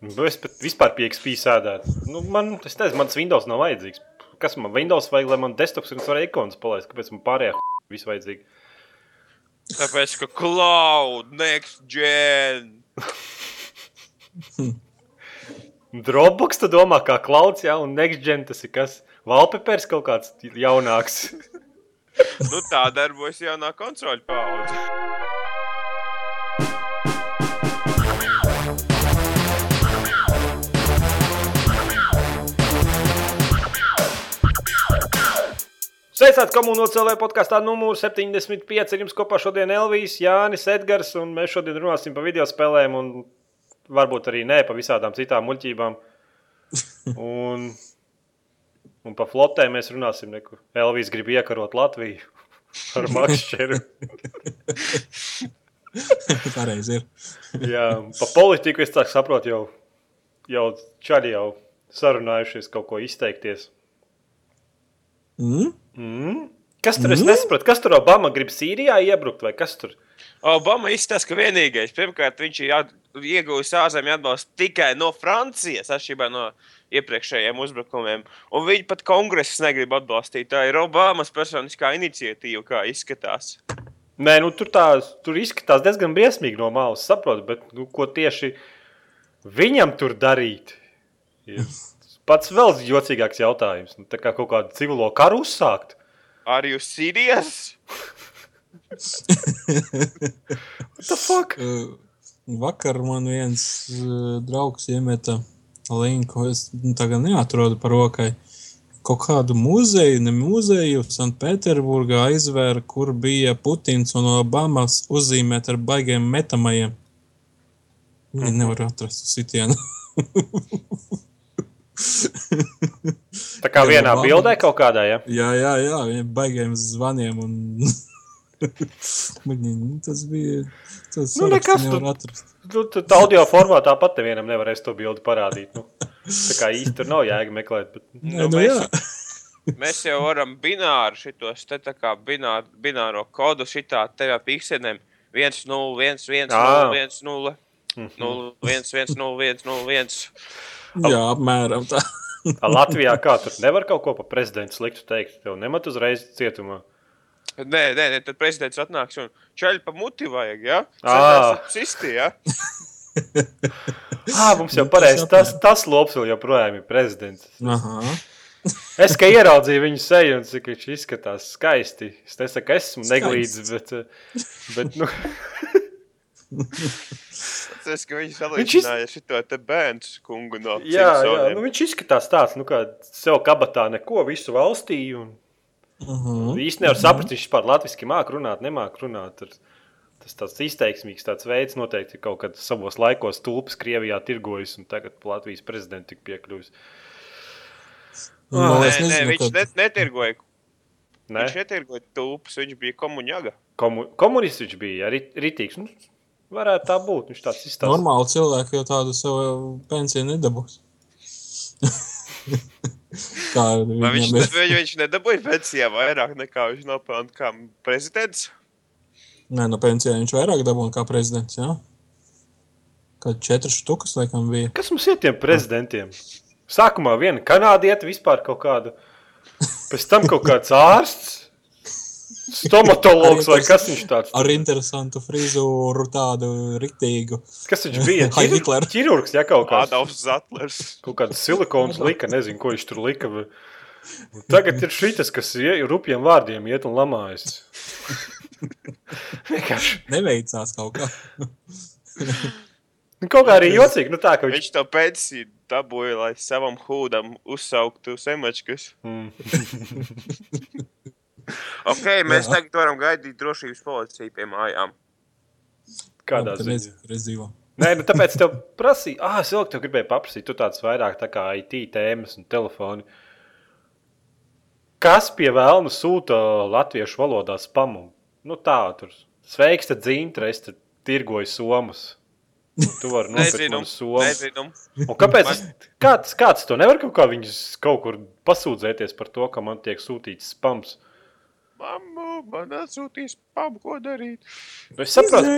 Nu, es pat vispār pie XP sēdētu. Nu, man, es nezinu, mans Windows nav vajadzīgs. Kas man Windows vajag, lai man desktops ir var ikonas palaist? Kāpēc man pārējā viss vajadzīgi? Tāpēc, ka cloud, next gen. Dropbox, tu domā, kā clouds, jā, un next gen tas ir kas? Wallpapers kaut kāds jaunāks. nu, tā darbojas jaunā kontroļu paudze. Sveicināti komunālajā CLV podkāstā numur 75. Ir jums kopā šodien Elvijas, Jānis, Edgars, un mēs šodien runāsim par video spēlēm, un varbūt arī nē, par visādām citām muļķībām. Un, un par flotēm mēs runāsim. Neku. Elvijas grib iekarot Latviju ar makšķeru. Pareizi ir. Jā, par politiku es tā saprotu, jau, jau čaļi jau sarunājušies kaut ko izteikties. Mm? Mm? Kas tur mm? nesaprot? Kas tur Obama grib Sīrijā iebrukt vai kas tur? Obama izstāsta, ka vienīgais, pirmkārt, viņš ir ieguvis ārzemju atbalstu tikai no Francijas, atšķirībā no iepriekšējiem uzbrukumiem. Un viņi pat kongress negrib atbalstīt. Tā ir Obamas personiskā iniciatīva, kā izskatās. Nē, nu, tur, tā, tur izskatās diezgan briesmīgi no malas, saprotu, bet nu, ko tieši viņam tur darīt? Ir pats vēl jocīgāks jautājums. Nu, tā kā kaut kādu civilo karu uzsākt. Ar jūs sīrijas? What the fuck? Uh, vakar man viens uh, draugs iemeta linku, es nu, tagad neatrodu par rokai. Kaut kādu muzeju, ne muzeju, Sanktpēterburgā aizvēra, kur bija Putins un Obamas uzzīmēt ar baigiem metamajiem. Viņi Mhm. nevar atrast sitienu. Tā kā vienā Obama. bildē kaut kādā, ja? Jā, jā, jā, viņiem baigiem zvaniem. Un... Viņi, nu, tas bija. Tas Nu, nekas, nevar tu- atrast. Nu, tad audio formātā pat nevienam nevarēs to bildi parādīt. Nu. Tā kā īsti tur nav jēga meklēt. Bet... Nē, Nu, nu, mēs- jā. Mēs jau varam bināru šitos te tā kā binār, bināro kodu šitā te ar pikseliem 1, 0, 1, 1, Ā. 0, 1, 0, 0, 1, 1, 0, 1, 0, 1. Jā, apmēram tā. A, Latvijā kā tur nevar kaut ko par prezidentu sliktu teikt. Tev nemat uzreiz cietumā. Nē, nē, nē, tad prezidents atnāks un čaļi pa muti vajag, ja? Ā. Sisti, ja? Ah, mums jau Nu, tas pareizi. Tas, tas lops vēl joprojām ir prezidents. Aha. Es kā ieraudzīju viņu seju un cik viņš izskatās skaisti. Es nesaku, ka esmu neglīts, bet, eh, bet nu, Tas, ka viņi salīdzināja šito te bērns kungu no jā, jā, Simpsoniem. nu, viņš izskatās tāds, nu, kā sev kabatā neko visu valstī. Un, Aha. īsti nevar saprast, viņš vispār latviešu māku runāt, nemāku runāt. Ar, Tas tāds izteiksmīgs tāds veids noteikti kaut kad savos laikos tulpes Krievijā tirgojas un tagad Latvijas prezidents tik piekļuvis. Nu, Nē, es nē, nezinu, viņš net, netirgoja. Ne? Viņš netirgoja tūpes, viņš bija komuņaga. Komu, komunists viņš bija, ja, rit- ritīgs. Nu, varētu tā būt. Viņš tāds izstāsta. Normāli cilvēki jau tādu savu pensiju nedabūs. Kā Vai viņš, ir? ne, viņš nedabūja pensijā vairāk nekā viņš nopelna kā prezidents? Nē, no pensijā viņš vairāk dabūna kā prezidents. Jā? Kad četras štukas, laikam, bija. Kas mums ir tiem prezidentiem? Sākumā viena kanādieta, vispār kaut kāda. Pēc tam kaut kāds ārsts, stomatologs vai kas viņš tāds Ar interesantu frizūru, tādu riktīgu. Kas viņš bija? Hai, Ķir- Hitler. Ķirurgs, ja kaut kāds. Adolfs Zatlers. Kaut kāds silikons lika, nezinu, ko viņš tur lika. bet- Tagad ir šis, kas ie- rupjiem vārdiem iet un lamājas. Vienkārši. Neveicās kaut kā. Nu, Kaut kā arī jocīgi, nu tā, ka viņš. Viņš to pensiju dabūja, lai savam hūdam uzsauktu semačkas. Mm. Ok, mēs Jā. tagad varam gaidīt drošības policiju pie mājām. Kādā ziņā? nezinu, kur es dzīvoju. Nē, nu tāpēc tev prasīja, ah, es vēl tev gribēju paprasīt, tu tāds vairāk tā kā IT tēmas un telefoni. Kas pie vēlna sūta latviešu valodā spamu? Nu tā, tur sveiks, tad dzīntra, es te tirgoju somas. Tu vari nopirkt man somas. nezinu. Un kāpēc? es- Kāds, kāds to nevar kaut kā viņus kaut kur pasūdzēties par to, ka man tiek sūtīts spams? Mamma, man atsūtīs pamu, ko darīt. Es saprotu,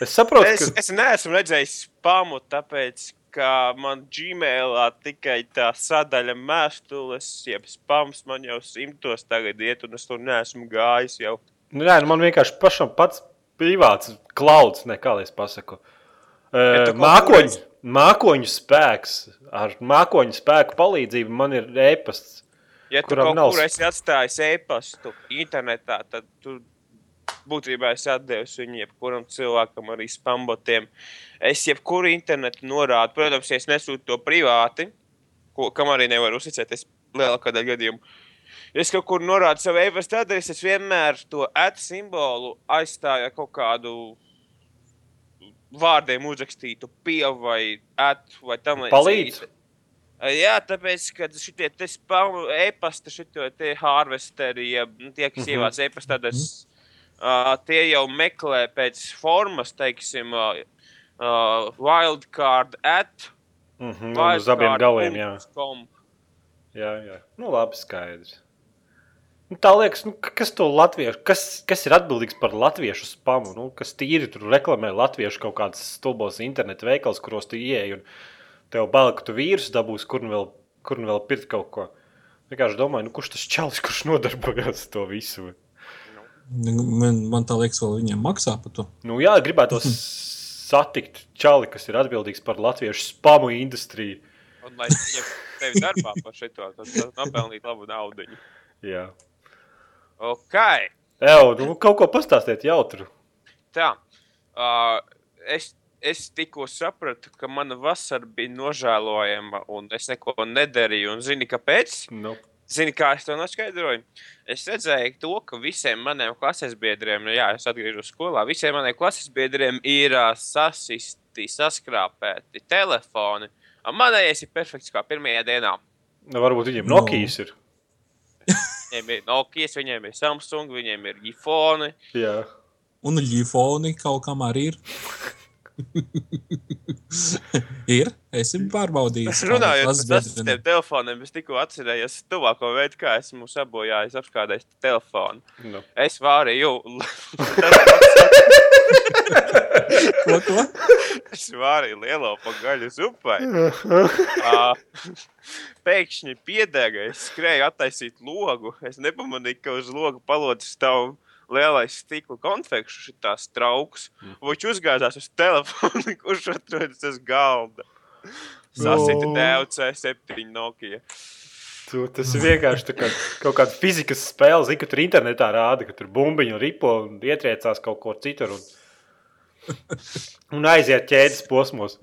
es saprotu Es, ka es neesmu redzējis pamu, tāpēc, ka man Gmailā tikai tā sadaļa mēstules, jeb spams man jau simtos tagad iet, un es tur neesmu gājis jau. Nu, nē, nu man vienkārši pašam pats privāts klauds, ne kā lai es pasaku. Tu kaut mākoņu, mākoņu spēks, ar mākoņu spēku palīdzību man ir e-pasts. Ja tu kaut nav kur esi atstājis e-pastu internetā, tad tu būtībā esi atdevis viņu jebkuram cilvēkam, arī spambotiem. Es jebkuru internetu norādu, protams, ja es nesūtu to privāti, ko, kam arī nevaru uzticēties lielākā daļa gadījumu. Ja es kaut kur norādu savu e-pasta adresi, es vienmēr to at simbolu aizstāju ar kaut kādu vārdiem uzrakstītu pievu vai at vai tam Palīdz? Jā, tāpēc, ka šitie e-pasta, šitie te harvesteri, ja nu, tie, kas Mhm. ievāc e-pasta, tad uh, tie jau meklē pēc formas, teiksim, uh, uh, wildcard at Mm -hmm, uz abiem galiem, jā. wildcard.com. jā, jā. Nu, labi, skaidrs. Nu, tā liekas, nu, ka- kas latviešu, kas, kas ir atbildīgs par latviešu spamu? Nu, kas tīri tur reklamē latviešu kaut kādas stulbos internetu veikals, kuros tu ieej un tev bail, ka tu vīrusu dabūsi, kur nu vēl, kur nu vēl pirkt kaut ko. Vienkārši domāju, nu, kurš tas čalis, kurš nodarbojas ar to visu? Man, man tā liekas, vēl viņiem maksā par to. Nu, jā, gribētu satikt čali, kas ir atbildīgs par latviešu spamu industriju. Un lai viņam tevi darbā par šito, tad nopelnīt labu naudu. Jā. Ok, Evo, nu, kaut ko pastāstiet jautru. tā. Uh, es, es tikko sapratu, ka mana vasara bija nožēlojama, un es neko nedarīju. Un zini, kāpēc? Nu, Zini, kā es to noskaidroju? Es redzēju to, ka visiem maniem klases biedriem, nu jā, es atgriežos skolā, visiem maniem klases biedriem ir uh, sasisti, saskrāpēti telefoni. Un Manējais ir perfekts kā pirmajā dienā. nu, varbūt viņiem Nu. Nokijas ir. Viņiem ir Nokia, viņiem ir Samsung, viņiem ir iPhone. Jā. Un līfoni kaut kam arī ir. ir. Es esmu pārbaudījis. Runājot kādas par tiem telefoniem, es tikko atcerējos tuvāko veidu, kā esmu sabojājis apskādējis telefonu. Nu. Es vārīju, Ko, ko? es vārīju lielo pagaļu zupai. Pēkšņi piedega, es skrēju attaisīt logu. Es nepamanīju, ka uz logu palodzes stāv lielais stikla konfekšu šitās trauks. Viņš uzgāzās uz telefonu, kurš atrodas uz galda. Sasita No. DLC 7 Nokia. Tu, tas ir vienkārši kā, kaut kāda fizikas spēle. Zini, ka tur internetā rāda, ka tur bumbiņu ripo un ietriecās kaut kur citur. Un, un aiziet ķēdes posmos.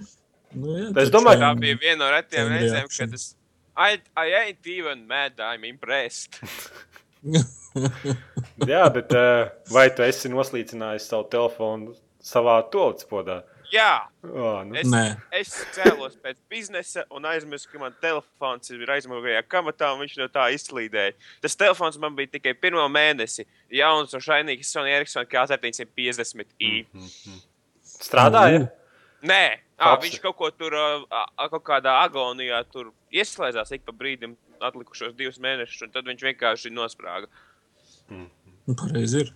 Nu, jā, Es domāju, Tā bija viena no retiem reizēm, kad es. I, I ain't even mad, I'm impressed. Jā, bet eh, vai tu esi noslīcinājis savu telefonu savā toletspodā? Jā, Oh, nu. es, Nē. es cēlos pēc biznesa un aizmirsu, ka man telefons ir aizmugurējā kamatā un viņš no tā izslīdēja. Tas telefons man bija tikai pirmo mēnesi. Jauns un šainīgs Sony Ericsson K750i. Strādāja? Nē, à, viņš kaut ko tur, ā, ā, kaut kādā agonijā tur ieslēdzās ik pa brīdim, atlikušos divus mēnešus, un tad viņš vienkārši nosprāga. Nu, Pareizi ir.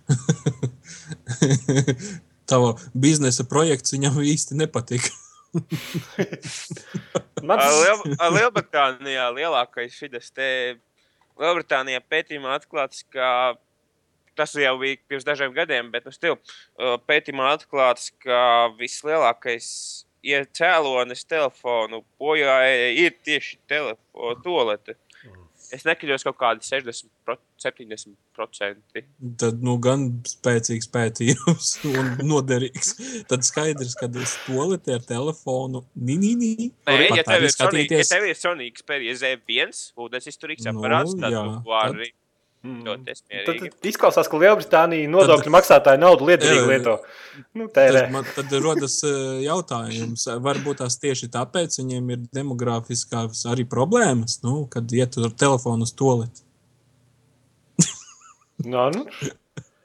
Tava biznesa projekts viņam īsti nepatika. Man Liel, Lielbritānijā lielākais šis te Lielbritānijā pētījumā atklāts, ka tas jau bija pirms dažiem gadiem, bet nu, stil, ā, pētījumā atklāts, ka vislielākais iecēlonis telefonu bojā ir tieši telefona tolete. Es nekļūstu kaut kādi 60, pro- 70%. Tad nu, gan spēcīgs pētījums un noderīgs. Tad skaidrs, ka es toletē ar telefonu. Nī, nī, nī. Nē, ja tev Sony, ja tev ir Sony Xperia Z1, ūdens izturīgs Nu, aparāts, tad jā, tu vari Mm. Tad, tad izklausās, ka Lielbritānija nodokļu maksātāju naudu liederīgi lieto. Nu, tērē. Tad, man, tad rodas eh, jautājums, varbūt tās tieši tāpēc viņiem ir demogrāfiskās arī problēmas, nu, kad iet ar telefonu uz toleti. Nā, nu.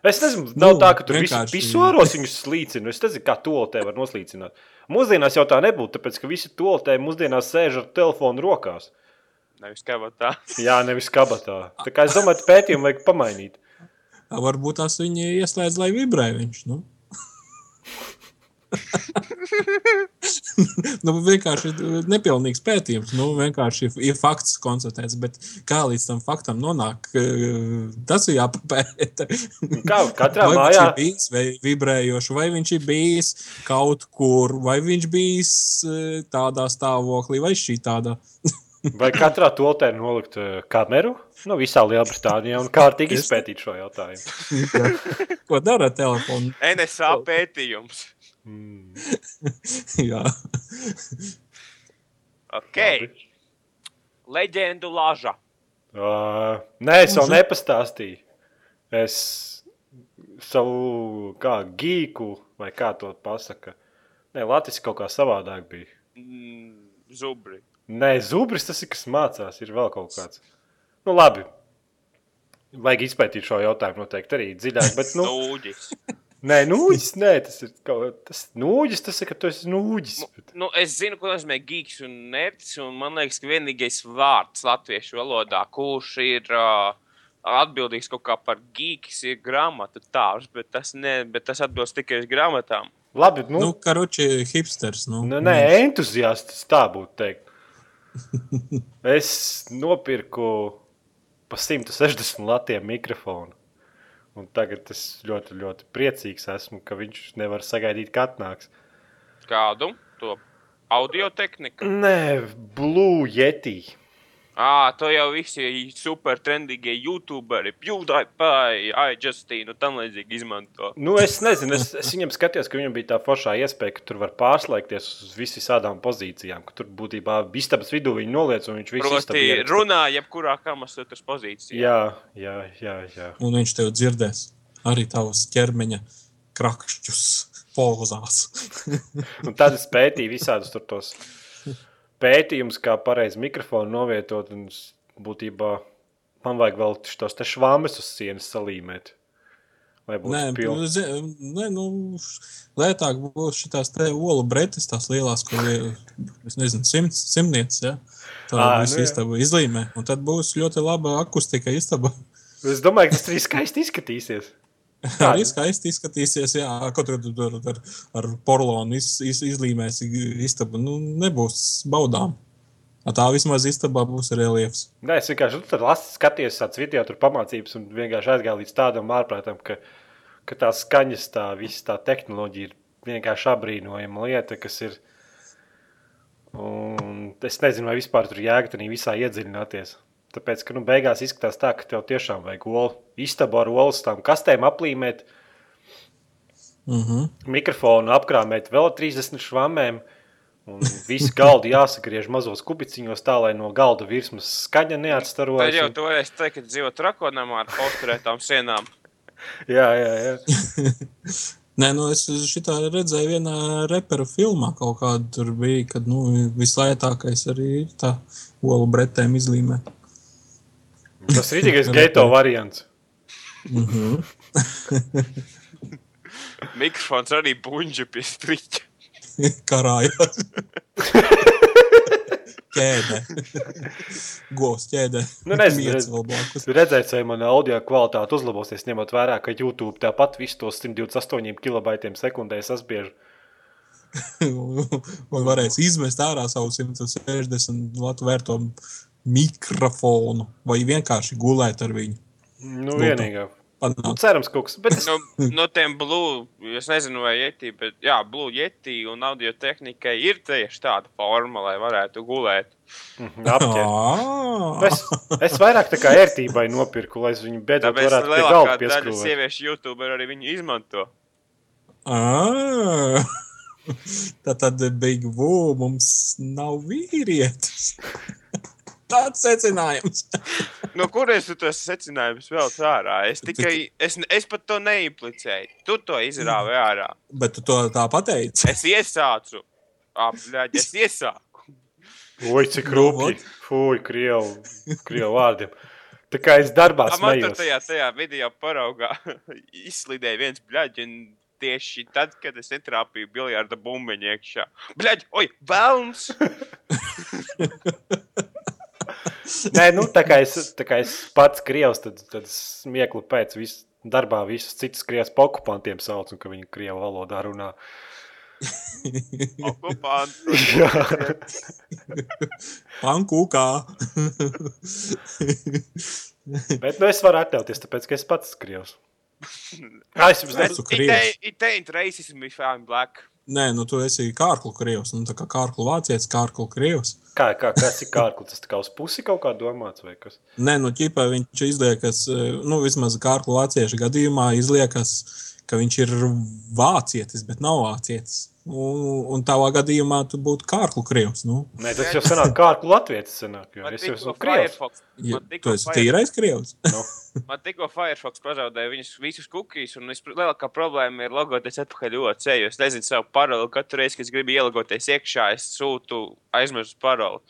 Es nezinu, nav Nu, tā, ka tur vienkārši- pisoros viņus slīcina. Es nezinu, kā tolotē var noslīcināt. Mūsdienās jau tā nebūtu, tāpēc ka visi tolotē mūsdienās sēž ar telefonu rokās. Nevis kā tā. Jā, nevis kabatā. Tā kā es domāju, pētījumu vajag pamainīt. Varbūt tās viņi ieslēdz, lai vibrē viņš. Nu. nu, vienkārši nepilnīgs pētījums. Nu, vienkārši ir, ir fakts konstatēts, bet kā līdz tam faktam nonāk, tas ir jāpapēta. Kā katrā vai mājā? viņš ir bijis vai vibrējošs, vai viņš ir bijis kaut kur, vai viņš bijis eh, tādā stāvoklī, vai šī tādā. Vai katrā toltē nolikt eh, kameru? Nu, visā Lielbritānijā un kārtīgi izpētīt šo jautājumu. Ko dara ar telefonu? NSA pētījums. Mm. Jā, Ok. Labi. Leģendu laža. Uh, nē, es vēl nepastāstīju. Es savu kā gīku, vai kā to pasaka. Nē, Latvijas kaut kā savādāk bija. Mm, Zubri. Nē, zubris tas ir kas mācās, ir vēl kaut kāds. Nu, labi. Vajag izpētīt šo jautājumu noteikti arī dziļāk. Bet, nu, Nūģis. nē, nūģis, nē, tas ir kaut kas. Nūģis, tas ir, ka tu esi nūģis. Bet... Nu, es zinu, ko nozīmē geeks un nerds. Un man liekas, ka vienīgais vārds latviešu valodā, kurš ir uh, atbildīgs kaut kā par geeks, ir grāmatu tēvs. Bet tas, ne, bet tas atbilst tikai uz grāmatām. Labi, nu, nu, karoči, hipsters. Nu, nu, nē, entuziasts tā būtu teikt. Es nopirku pa 160 latiem mikrofonu. Un tagad es ļoti, ļoti priecīgs esmu, ka viņš nevar sagaidīt, kad atnāks. Kādu? To audio tehniku. Nē, Blue Yeti. Ah, to jau visi super trendīgie youtuberi, PewDiePie, iJustine un tam līdzīgi izmanto. Nu, es nezinu, es, es viņam skatījos, ka viņam bija tā foršā iespēja, ka tur var pārslēgties uz visām pozīcijām. Ka tur būtībā istabas vidū viņi noliec un viņš visu istabu ieraksta. runā jebkurā kamasotras pozīcijā. Jā, jā, jā. jā. Un viņš tev dzirdēs arī tavus ķermeņa krakšķus pozās. Un tad es pētīju visādus tur tos pētījumus, kā pareizi mikrofonu novietot. Un būtībā man vajag vēl tos te švāmes uz sienas salīmēt. Lai būtu Nē, pilni. zi- nē, nu, lētāk būs šīs te olu bretes, tās lielās, ko ir, es nezinu, simts, simtnieces. Ja? Tā Ā, visu nu jā. istabu izlīmē. Un tad būs ļoti laba akustika istaba. Es domāju, ka tas arī skaisti izskatīsies. Arī skaisti izskatīsies, jā, kaut kur tur ar, ar porlonu iz, iz, izlīmēs istabu. Nu, nebūs baudām. Tā vismaz istabā būs reliefs. Nē, es vienkārši nu, tur lasu, skaties, tādas video, tur pamācības, un vienkārši aizgāju līdz tādam ārprātam, ka, ka tā skaņas, tā visa tā tehnoloģija ir vienkārši apbrīnojama lieta, kas ir. Un es nezinu, vai vispār tur jēga tajā visā iedziļināties. Tāpēc, ka nu, beigās izskatās tā, ka tev tiešām vajag olu, istabu ar olas tām kastēm aplīmēt, Uh -huh. mikrofonu apkrāmēt vēl 30 švamēm. Un visu galdu jāsagriež mazos kubiciņos, tā lai no galda virsmas skaņa Tad neatstarojas. jau un- tu varēsi teikt, ka dzīvo trakonamā ar posterētām sienām. Jā, jā, jā. Nē, nu es šitā redzēju vienā reperu filmā, kaut kāda tur bija, kad nu, vislētākais arī ir tā olu bretēm izlīmē. Tas ir tikai geto variants. Uh -huh. Mikrofons arī buļģi pie striķa. Karājās. ķēdē. Govs ķēdē. Nu, nezinu, redz- blakus. Redzēt, vai mana audio kvalitāte uzlabosies, ņemot vērā, ka YouTube tāpat visus tos 128 kilobaitiem sekundē saspriež. Un varēs izmest ārā savu 160 latu vērto mikrofonu vai vienkārši gulēt ar viņu. Nu, vienīgā. Nu, cerams, kaut kas. Bet es, No, no tiem blue, es nezinu, vai Yeti, bet jā, blue Yeti un audio tehnikai ir tieši tāda forma, lai varētu gulēt. apķer. Ā! es, es vairāk tā kā ērtībai nopirku, lai es viņu beidzot Tāpēc varētu pie lielākā galda daļa pieskrūvēt. sieviešu YouTube arī viņu izmanto. Ā! Tā tad Big Woo mums nav vīrietis. Tāds secinājums. No kurienes tu tos secinājumus vēl ārā? Es tikai, es, es pat to neimplicēju. Tu to izrāvi ārā. Bet tu to tā pateici. Es iesācu. Apļāģi, es iesāku. Oi, cik Nu, rūpīgi. Fui, krievu, krievu vārdiem. Tā kā es darbā Tā man tur tajā, tajā video paraugā izslidēja viens bļaģi. un Tieši tad, kad es netrāpīju biljarda bumbiņu iekšā. Bļaģi, oi, vēlns! Nē, nu, tā kā es, tā kā es pats krievs, tad, tad smieklu pēc vis, darbā visus citus krievs pa okupantiem sauc, un ka viņi krievu valodā runā. Okupantu. Jā. Pankūkā. Bet nu, es varu atļauties, tāpēc ka es pats krievs. Ah, es jums tu krievs. It ain't racism if I'm black. Nē, nu tu esi kārklu krievs. Nu, tā kā kārklu vācietis, kārklu krievs. Kā, kā, kas ir kārklis? Tas kā uz pusi kaut kā domāts vai kas? Nē, nu ķipā viņš izliekas, nu vismaz kārklu vāciešu gadījumā izliekas, ka viņš ir vācietis, bet nav vācietis. Un, un tavā gadījumā tu būtu kārklu krievs. Nu, Nē, tas jau sanāk kārklu jo Man es jau esmu krievs. Firefox, ja, tu esi tīrais krievs. Nu, man tikko Firefox pazaudēja viņus visus cookies, un lielākā problēma ir logoties atpakaļ OC, jo es nezinu savu paroli. Katru reizi, kad es gribu ielogoties iekšā, es sūtu aizmirstu paroli.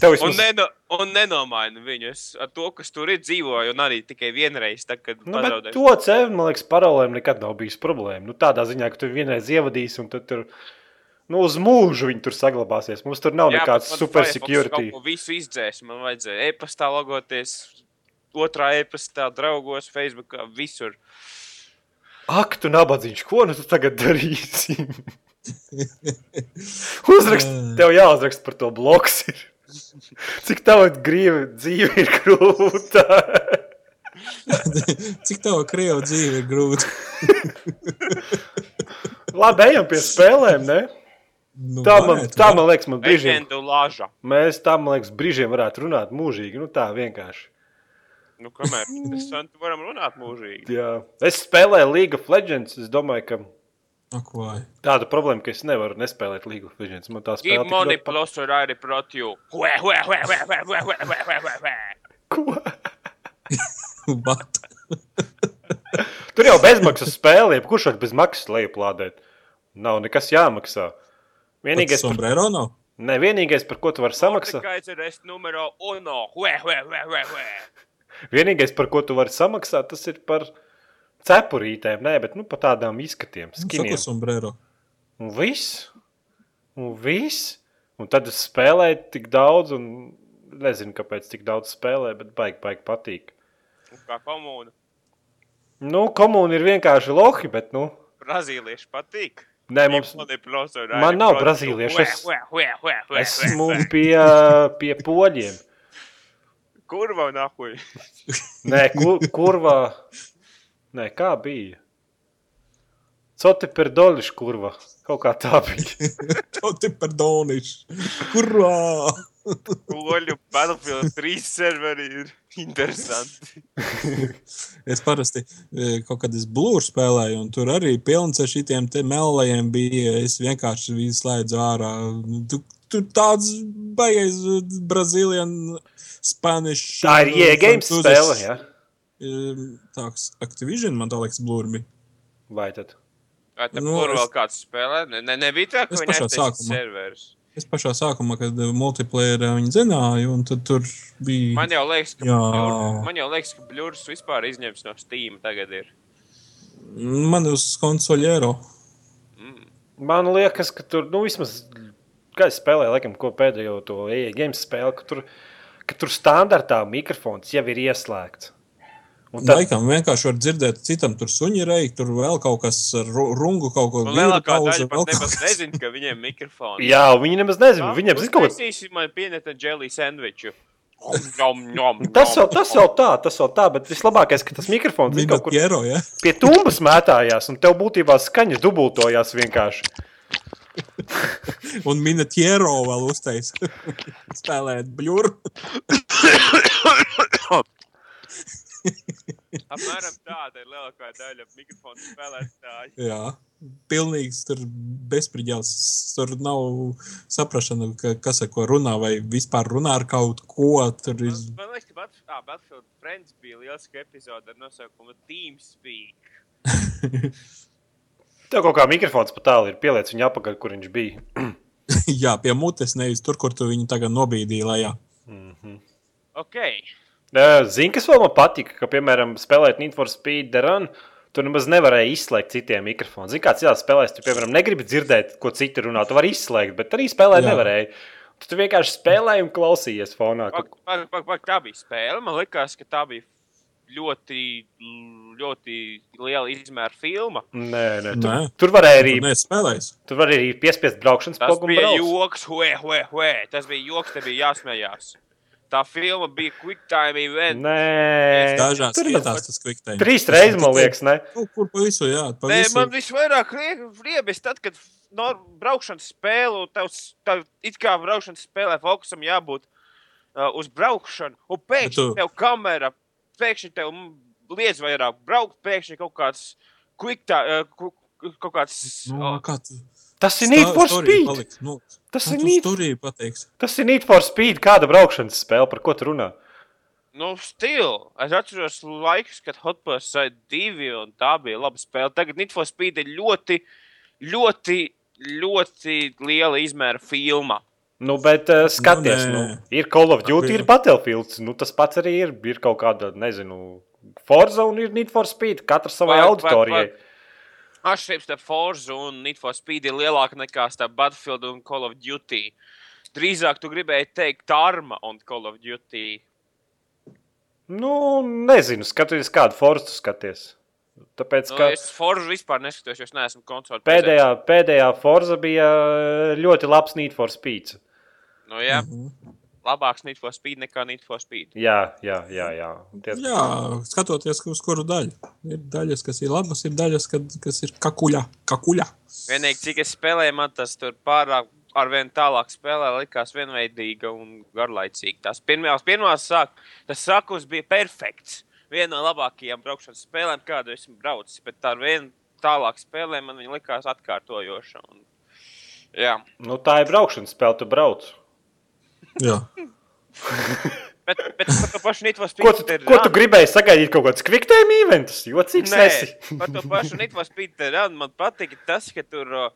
Tev Un, vismaz, neno, un nenomainu viņus ar to, kas tur ir dzīvoju, un arī tikai vienreiz, tad, kad nu, bet pazaudēju. to ceļu, man liekas, parolēm nekad nav bijis problēma. Nu, tādā ziņā, ka tu vienreiz ievadīsi un tad tur. Nu, uz mūžu viņi tur saglabāsies. Mums tur nav Jā, nekāds super security. ko Visu izdzēs, man vajadzēja e-pastā logoties, otrā e-pastā, draugos, Facebookā, visur. Ak, tu nabadzīgs, ko nu tu tagad darīsi? Uzrakst, tev jāuzraksta par to bloks. Cik tava grīva dzīve ir grūta? Cik tava krieva dzīve ir grūta? Labi, ejam pie spēlēm. Ne? Nu, Tā man, varētu, tā man liekas, man brīžiem, mēs tā, man liekas, brīžiem varētu runāt mūžīgi. Nu, tā vienkārši. Nu, kamēr interesanti, varam runāt mūžīgi. Jā. Es spēlēju League of Legends. Es domāju, ka Ak, vai. tāda problēma, ka es nevaru nespēlēt League of Legends. Man tā tik money ļoti plus or I report you. Hue, hue, hue, hue, hue, hue, hue, hue, hue, hue, hue. Ko? Bat. Tur jau bezmaksas spēle, kurš var bez maksas lejuplādēt. Nav nekas jāmaksā. Vienīgais, par, Sombrero nav. ne, vienīgais, par ko tu vari samaksāt, Kaiser es numero uno. Hue, hue, hue, hue, hue. vienīgais, par ko tu vari samaksāt, tas ir par cepurītēm, nē, bet nu, par tādām izskatiem, Nu, skiniem. Saku sombrero. Un viss. Un viss. Un tad es spēlēju tik daudz, un nezinu, kāpēc tik daudz spēlēju, bet baigi, baigi patīk. Un Kā komūna. Nu, komūna ir vienkārši lohi, bet, nu, Brazīlieši patīk. nē, mums, Give money plus or I Man nav brazīliešu, es- esmu pie, pie poļiem. Kurva nahuj. Nē, kur, kurvā. Nē, kā bija? Coti per dolišu kurva. Kaut kā tā bija. To te par donišu. Kurā! Poļu Battlefield 3 serveri ir interesanti. Es parasti e, kaut kad es blūru spēlēju, un tur arī pilns ar šitiem te melnajiem bija. Es vienkārši viņu slēdzu ārā. Tu, tu tāds baigais Brazīlijas, Spanish. Tā ir iegājuma spēle. Ja? Tāds Activision, man tā liekas, blūri bija. Vai tad? Vai Nu, nu, kur es- vēl kāds spēlē? Ne, ne, nebija tā, ka pašā aiztaisīja sākumā. serverus. Es pašā sākumā, kad multiplayer viņi zināja, un tad tur bija. Man jau liekas, ka, Jā. Bļur, man jau liekas, ka Bluris vispār izņemts no Steam tagad ir. Man uz konsoļero. Mm. Man liekas, ka tur, nu, vismaz, kā es spēlēju, laikam, ko pēdējo to EA games spēli, ka tur, ka tur standartā mikrofons jau ir ieslēgts. Un Tad... Laikam vienkārši var dzirdēt, citam tur suņi reik, tur vēl kaut kas rungu, kaut ko lielākā daļa pat nemaz kas. nezina, ka viņiem ir mikrofons. jā, viņi nemaz nezina. Viņiem zina kaut kas. Uztaisīsim man pieneta jelly sandviču. Nom, nom, Tas jau, tas jau tā, tas jau tā, bet vislabākais, ka tas mikrofons ir kaut kur Minūte, ja? pie tumbas mētājās, un tev būtībā skaņas dubultojās vienkārši. Un minētiero vēl uztais. Spēlēt bļuru. Apmēram tāda ir lielākā daļa mikrofonu spēlētāju. Jā, pilnīgs tur bezspriģēls. Tur nav saprašana, ka, kas ar ko runā, vai vispār runā ar kaut ko. Tur ir Man, man liekas, ka Bat- ā, Battlefield Friends bija liels epizode ar nosaukumu TeamSpeak. Tev kaut kā mikrofons pat tālu ir pielicis viņa apakaļ, kur viņš bija. jā, pie mutes, nevis tur, kur tu viņu tagad nobīdīji lejā. Ok, Zini, kas vēl man patika, ka, piemēram, spēlēt Need for Speed Run, tu nemaz nevarēji izslēgt citiem mikrofoniem. Zini, kāds citās spēlēs, tu, piemēram, negribi dzirdēt, ko citi runā, tu vari izslēgt, bet arī spēlēt Jā. nevarēji. Tu, tu vienkārši spēlēji un klausījies fonā. pak, Ka... pak, pak, pak, tā bija spēle. Man liekas, ka tā bija ļoti, ļoti liela izmēra filma. Nē, nē, tur, Nē. tur varēja arī, Nē, spēlējis. tur varēja arī piespiest braukšanas Tas pogu un bija braukt. joks, hue, hue, hue. Tas bija joks, te bija jāsmējās. Tā filma bija quick time event. Nē, Dažās tur vietās tas kviktēm. Trīs reizes, man liekas, ne? Kaut kur pa visu, jā. Pa Nē, visu. man visvairāk riebis tad, kad no braukšanas spēle, un tev, tev it kā braukšanas spēlē fokusam jābūt uh, uz braukšanu, un pēkšņi tu- tev kamera, pēkšņi tev liedz vairāk braukt, pēkšņi kaut kāds quick time, uh, kaut kāds. Nu, uh, kā tu? Tas ir Need for Speed. Nu, Tas kā ir Need, tas ir Need for Speed. Kāda braukšanas spēle, par ko tu runā? Nu, stil. Es atceros laikus, kad Hot Pursuit 2 un tā bija laba spēle. Tagad Need for Speed ir ļoti, ļoti, ļoti liela izmēra filma. Nu, bet uh, skaties, Nu, nu, ir Call of Duty, ir Battlefield. Nu, tas pats arī ir. Ir kaut kāda, nezinu, Forza un ir Need for Speed. Katrs savai Vai- vai- auditorijai. Atšķirības starp Forza un Need for Speed ir lielāka nekā starp Battlefield un Call of Duty. Drīzāk tu gribēji teikt Arma un Call of Duty. Nu, nezinu, skatoties, kādu Forza tu skaties. Tāpēc, Nu, ka es Forza vispār neskatos, jo es neesmu konsoli. pēdējā, pēdējā Forza bija ļoti labs Need for Speed. Nu, jā, Mhm. Labāks Need for Speed nekā Need for Speed. Jā, jā, jā. jā. Tie, Jā, skatoties uz kuru daļu. Ir daļas, kas ir labas, ir daļas, kad, kas ir kakuļa. kakuļa. Vienīgi, cik es spēlēju, man tas tur pārāk ar vien tālāk spēlē, likās vienveidīga un garlaicīga. Tas pirmās, pirmās sāk, tas sākums bija perfekts. Viena no labākajām braukšanas spēlēm, kādu esmu braucis, bet ar vien tālāk spēlēm man viņa likās atkārtojoša. Un, jā, nu, tā ir braukšanas spēle, tu brauc. Bet, bet par to pašu Speed. Ko tu, ko tu gribēji sagaidīt? Kaut kāds kviktēm eventus, jocīgs Nē, esi. par to pašu Speed te run man patika tas, ka tur uh,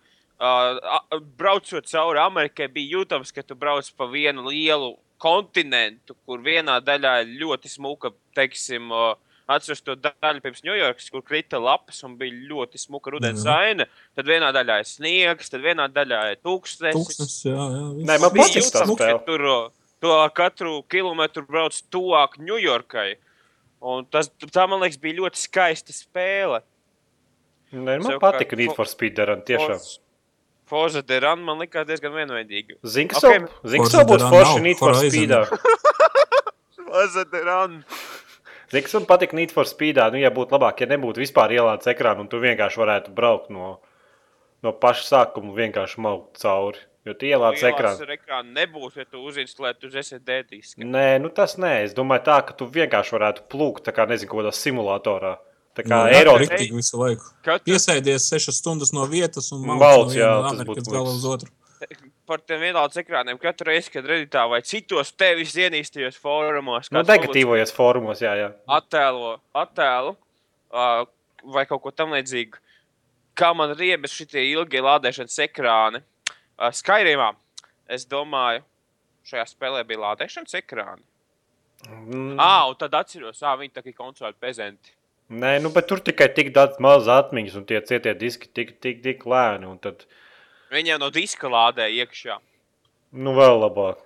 uh, braucot cauri Amerikai bija jūtams, ka tu brauc pa vienu lielu kontinentu, kur vienā daļā ir ļoti smuka, teiksim, uh, Atceros to daļu pirms Ņujorkas, kur krita lapas un bija ļoti smuka rudens aina. Tad vienā daļā ir sniegs, tad vienā daļā ir tūkstošs. Tūkstnes, jā, jā. viss. Nē, man Bija jūtams, ka tur to katru kilometru brauc tuvāk Ņujorkai. Un tas, tā, man liekas, bija ļoti skaista spēle. Nē, man patika Need fo- for Speed darām tiešām. Forza de Run man likās diezgan vienveidīga. Zini, kas Ok. okay. Forza Horizon forši Need for. Speedā? Forza de Kas man patika Need for Speedā? Nu, ja būtu labāk, ja nebūtu vispār ielādes ekrāna un tu vienkārši varētu braukt no, no paša sākuma vienkārši maukt cauri. Jo tu ielādes ekrānu. Ar ekrānu nebūs, ja tu uzinstalētu uz SSD disku. Nē, nu tas nē. Es domāju, tā, ka tu vienkārši varētu plūkt, tā kā nezinu, kādā simulatorā. Tā kā Nu, Eiro jā, Riktīgi visu laiku. Katru, Piesēdies sešas stundas no vietas un jā, viena tas būtu gala uz otru. Par tiem vienādas ekrāniem katru reizi, kad redītā vai citos tevis ienīstajos fórumos, Nu, kāds negatīvojos fórumos, jā, jā. attēlo attēlu uh, vai kaut ko tamlīdzīgu. Kā man riebas šie ilgie lādēšanas ekrāni? Uh, Skyrimā, es domāju, šajā spēlē bija lādēšanas ekrāni. Mm, Ah, un tad atceros, ah, viņi tā kā konsoļu pezenti. Nē, nu, bet tur tikai tik daudz maz atmiņas, un tie cietie diski tik, tik, tik lēni. Tad, Viņiem no diska lādēja iekšā. nu, vēl labāk.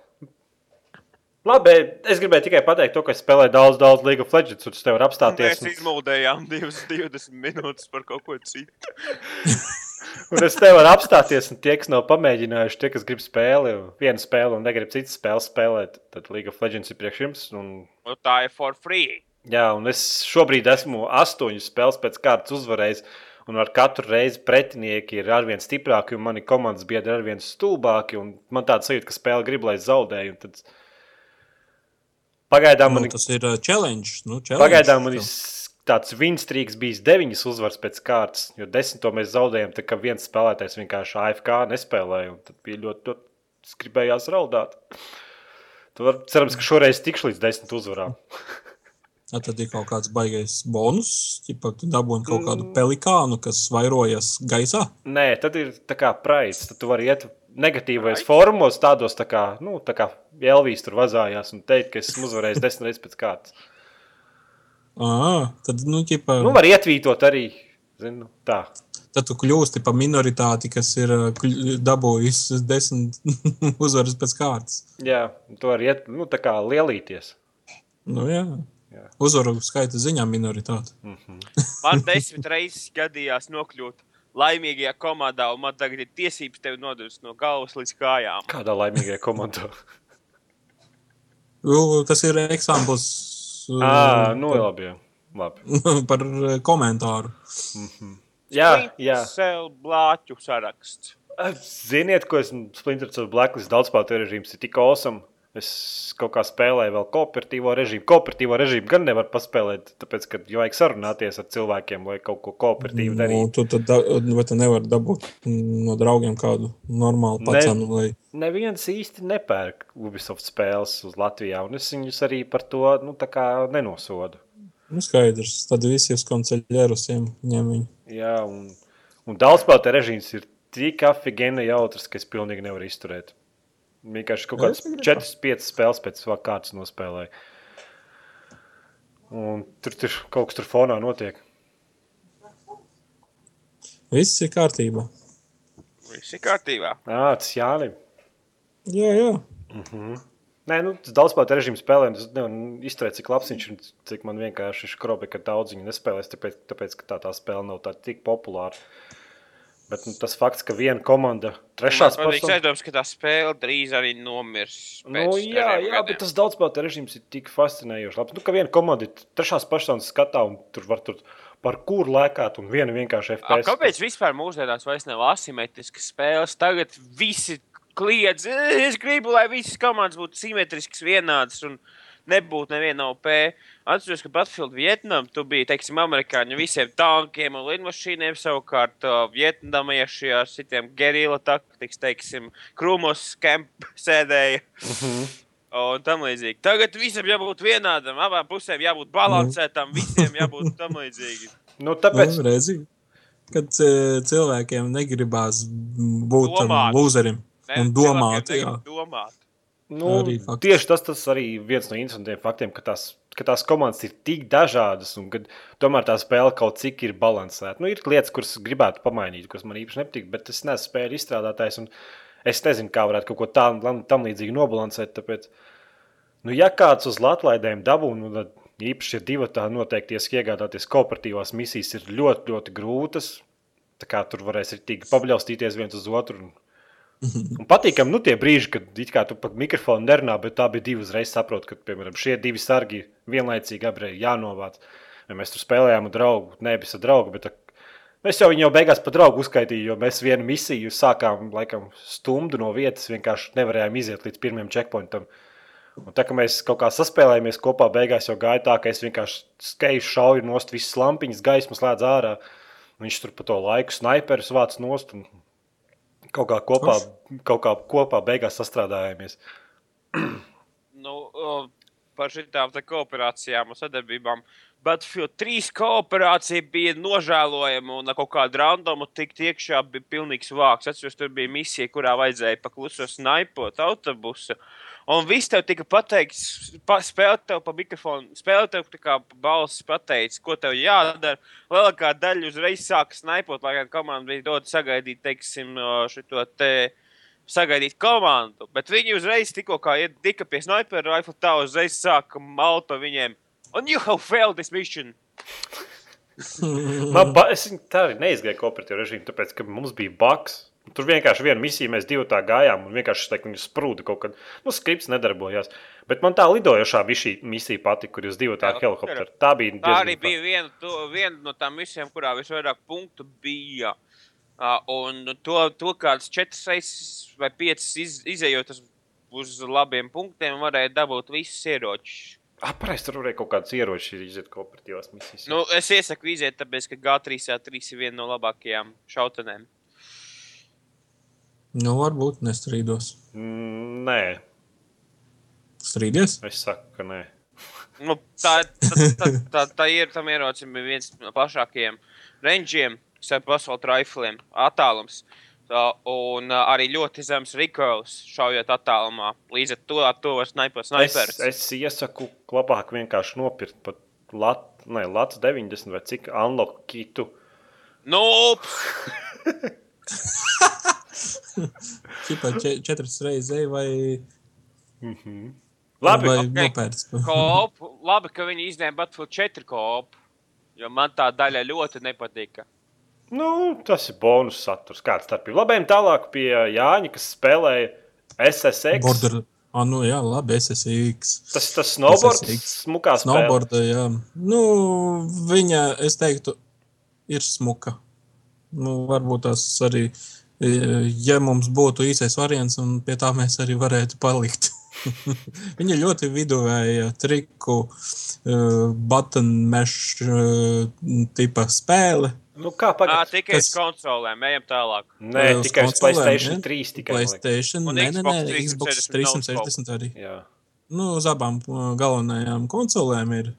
Labi, es gribēju tikai pateikt, to, ka es spēlēju daudz, daudz League of Legends, un tas tev var apstāties. Mēs izmuldējām divas, 20 minūtes par kaut ko citu. Un es te varu apstāties, un tie, kas nav pamēģinājuši, tie, kas grib spēli, vienu spēli un negrib citas spēles spēlēt, tad League of Legends ir priekš jums. Un, Un tā ir for free. jā, un es šobrīd esmu astoņas spēles pēc kārtas uzvarējis, un ar katru reizi pretinieki ir arvien stiprāki, un mani komandas biedri ir arvien stulbāki. un Man tāds sajūta, ka spēle grib, lai es zaudēju. Tad... Pagaidām man Nu, tas ir uh, challenge. Nu, challenge. Pagaidām man ir tāds vinstrīks bijis deviņas uzvaras pēc kārtas, jo desmito mēs zaudējām, tā kā viens spēlētājs vienkārši AFK nespēlēja, un tad bija ļoti, ļoti skribējās raudāt. Tu vari, cerams, ka šoreiz tikšu līdz desmit uzvarām. Ja, tad ir kaut kāds baigais bonus, ja tu dabūji kaut kādu Mm. pelikānu, kas vairojas gaisā. Nē, tad ir tā kā praids, tad tu vari iet negatīvais formos, tādos tā kā, nu, tā kā Elvijas tur vazājās un teikt, ka esmu uzvarējis desmit reizes pēc kārtas. À, tad, nu, ķipa, Nu, var ietvītot arī, zinu, tā. tad tu kļūsti par minoritāti, kas ir uh, dabūjis desmit uzvaras pēc kārtas. Jā, tu vari iet, nu, tā kā lielīties. Nu, jā. Uzvaru skaita ziņā minoritāte. Man desmit reizes gadījās nokļūt laimīgajā komandā, un man tagad ir tiesības tevi nodot no galvas līdz kājām. Kādā laimīgajā komandā? Tas ir eksāmens ah, nu labi. Jā. labi. par eh, komentāru. Jā, jā. Sev blāķu saraksts. Ziniet, ko esmu Splinter Cell Blacklist daudzspēlētāju režīms ir tik awesome. Es kaut kā spēlēju vēl kooperatīvo režīmu. Kooperatīvo režīmu gan nevar paspēlēt, tāpēc, ka vajag sarunāties ar cilvēkiem, lai kaut ko kooperatīvu Nu, darītu. tu tad da- vai tu nevari dabūt no draugiem kādu normālu Ne. pacanu, lai Neviens īsti nepērk Ubisoft spēles uz Latvijā, un es viņus arī par to nu, nenosodu. Nu, skaidrs, tad visi uz konceļierusiem ņem viņu. Jā, un, un daudzspēlētāju režīms ir tik afigēni jautrs, ka es pilnīgi nevaru izturēt. Vienkārši kaut kādas Es negribu. 4-5 spēles pēc kārtas nospēlēju. Un tur, tur kaut kas tur fonā notiek. Viss ir kārtībā. Viss ir kārtībā. Ah, tas Jānis. Jā, jā. Nē, nu, tas daudzspēlētāju režīmu spēlē, un es nevaru izturēt, cik labs viņš ir. un Cik man vienkārši ir skrobi, ka daudz viņu nespēlēs, tāpēc, tāpēc ka tā, tā spēle nav tā tik populāra. Bet nu, tas fakts, ka viena komanda, trešās Man patīk personas. aizdoms, ka tā spēle drīz arī nomirs. Nu, jā, jā, gadiem. bet tas daudzspēlētāju režīms ir tik fascinējošs. Labi, Nu, ka viena komanda ir trešās personas skatā, un tur var tur par kuru lēkāt, un viena vienkārši A, FPS. Kāpēc vispār mūsdienās vairs nav asimetriskas spēles? Tagad visi kliedz, "E, es gribu, lai visas komandas būtu simetriskas, vienādas un nebūtu neviena OP. Atceros, ka Battlefield Vietnam tu biji, teiksim, amerikāņu visiem tankiem un lidmašīniem, savukārt uh, vietnamieši ar citiem gerila taktikas, teiksim, krūmos kemp sēdēja. Un tam līdzīgi. Tagad visam jābūt vienādam, abām pusēm jābūt balansētām, visiem jābūt tam līdzīgi. Nu, tāpēc, Nu, redzi, kad e, cilvēkiem negribās būt lūzerim un domāt. Jā. Domāt. Nu, tieši tas, tas arī viens no interesantiem faktiem, ka tās, ka tās komandas ir tik dažādas, un kad tomēr tā spēle kaut cik ir balansēta. Nu, ir lietas, kuras gribētu pamainīt, kuras man īpaši nepatīk, bet es neesmu spēļu izstrādātājs, un es nezinu, kā varētu kaut ko tādu tam līdzīgi nobalansēt. Tāpēc, nu, ja kāds uz Latvijas dabū, nu, tad īpaši ir divi tā noteikti iegādāties kooperatīvās misijas, ir ļoti, ļoti grūtas. Tā kā tur varēs arī tīk pabļaustīties viens uz otru. Un, un patīkam, nu, tie brīži, kad it kā tu pat mikrofonu nerunā, bet tā bija divi uzreiz saprot, ka, piemēram, šie divi sargi vienlaicīgi ir jānovāc. Vai mēs tur spēlējām ar draugu, nevis ar draugu, bet mēs jau viņu jau beigās par draugu uzskaitījām, jo mēs vienu misiju sākām laikam stundu no vietas, vienkārši nevarējām iziet līdz pirmajam checkpointam. Un tā kā mēs kaut kā saspēlējāmies kopā, beigās jau gāja tā, ka es vienkārši skeju šauju nost visas lampiņas, gaismu slēdzu ārā. Viņš tur pa to laiku sniperus vāc nost un kaut kā kopā, kaut kā kopā beigās sastrādājāmies. Nu, par šitām kooperācijām un sadarbībām. Battlefield 3 kooperācija bija nožēlojama un kaut kādu randomu tikt iekšā bija pilnīgs vāks. Atceros, tur bija misija, kurā vajadzēja pakluso snaipot autobusu. Un viss tev tika pateikts, pa, spēlēt tev pa mikrofonu, spēlēt tev kā balss pateicis, ko tev jādara. Lielākā daļa uzreiz sāka snaipot, lai gan komanda bija dota sagaidīt, teiksim, šo te sagaidīt komandu. Bet viņi uzreiz tikko tika pie sniperu rifle, tā uzreiz sāka malt pa viņiem. Un you have failed this mission. Man ba... Es tā arī neizgāju kooperatīvu režīmu, tāpēc, ka mums bija baks. Tur vienkārši viena misija, mēs divi tā gājām, un vienkārši tā, viņa sprūda kaut kad. Nu, skripts nedarbojās. Bet man tā lidojošā misija pati, kur jūs divi tā Jā, helikopteri. Tā bija Tā arī bija viena, to, viena no tām misijām, kurā visvairāk punktu bija. Uh, un to, to kādas četras vai piecas iz, izējot uz, labiem punktiem, varēja dabūt visus ieročus. Pareizi, tur varēja kaut kādas ieročus iziet kooperatīvās misijas. Nu, es iesaku iziet, tāpēc, ka G3 ir viena no labākajām šautenēm. Nu, varbūt nestrīdos. Mm, nē, Strīdies? es saku, ka nē. Nu, tā, tā, tā, tā, tā ir tam ierocim viens no plašākajiem rangeiem, starp asfaltu rifliem, attālums. Tā, un uh, arī ļoti zems recoils šaujot attālumā. Līdz ar to, to var snaipot Es, snaiperus. es iesaku labāk vienkārši nopirkt pat lat, ne, Lats 90 vai cik unlock kitu. Nu, Čipā če, četras reizes ej vai Labi, vai ok. nopērts. Kopu. Labi, ka viņi izņēma Battlefield 4 kopu. Jo man tā daļa ļoti nepatika. Nu, tas ir bonus saturs. Kāds starpība? Labi, tālāk pie Jāņa, kas spēlēja SSX. Border. Ah, nu jā, labi, SSX. Tas tas snowboards, SSX. smukā spēlē. Snowboarda, jā. Nu, viņa, es teiktu, ir smuka. Nu, varbūt tas arī, e, ja mums būtu īsais variants, un pie tā mēs arī varētu palikt. viņa ļoti viduvēja triku, uh, button mesh uh, tipa spēle. Nu, kā pagaidām? tikai uz kas- konsolēm, ejam tālāk. Nē, uz tikai uz Playstation ne? 3. Tikai. PlayStation, nē, nē, Xbox nē, Xbox 360 360 arī. Jā. Nu, uz abām galvenajām konsolēm ir.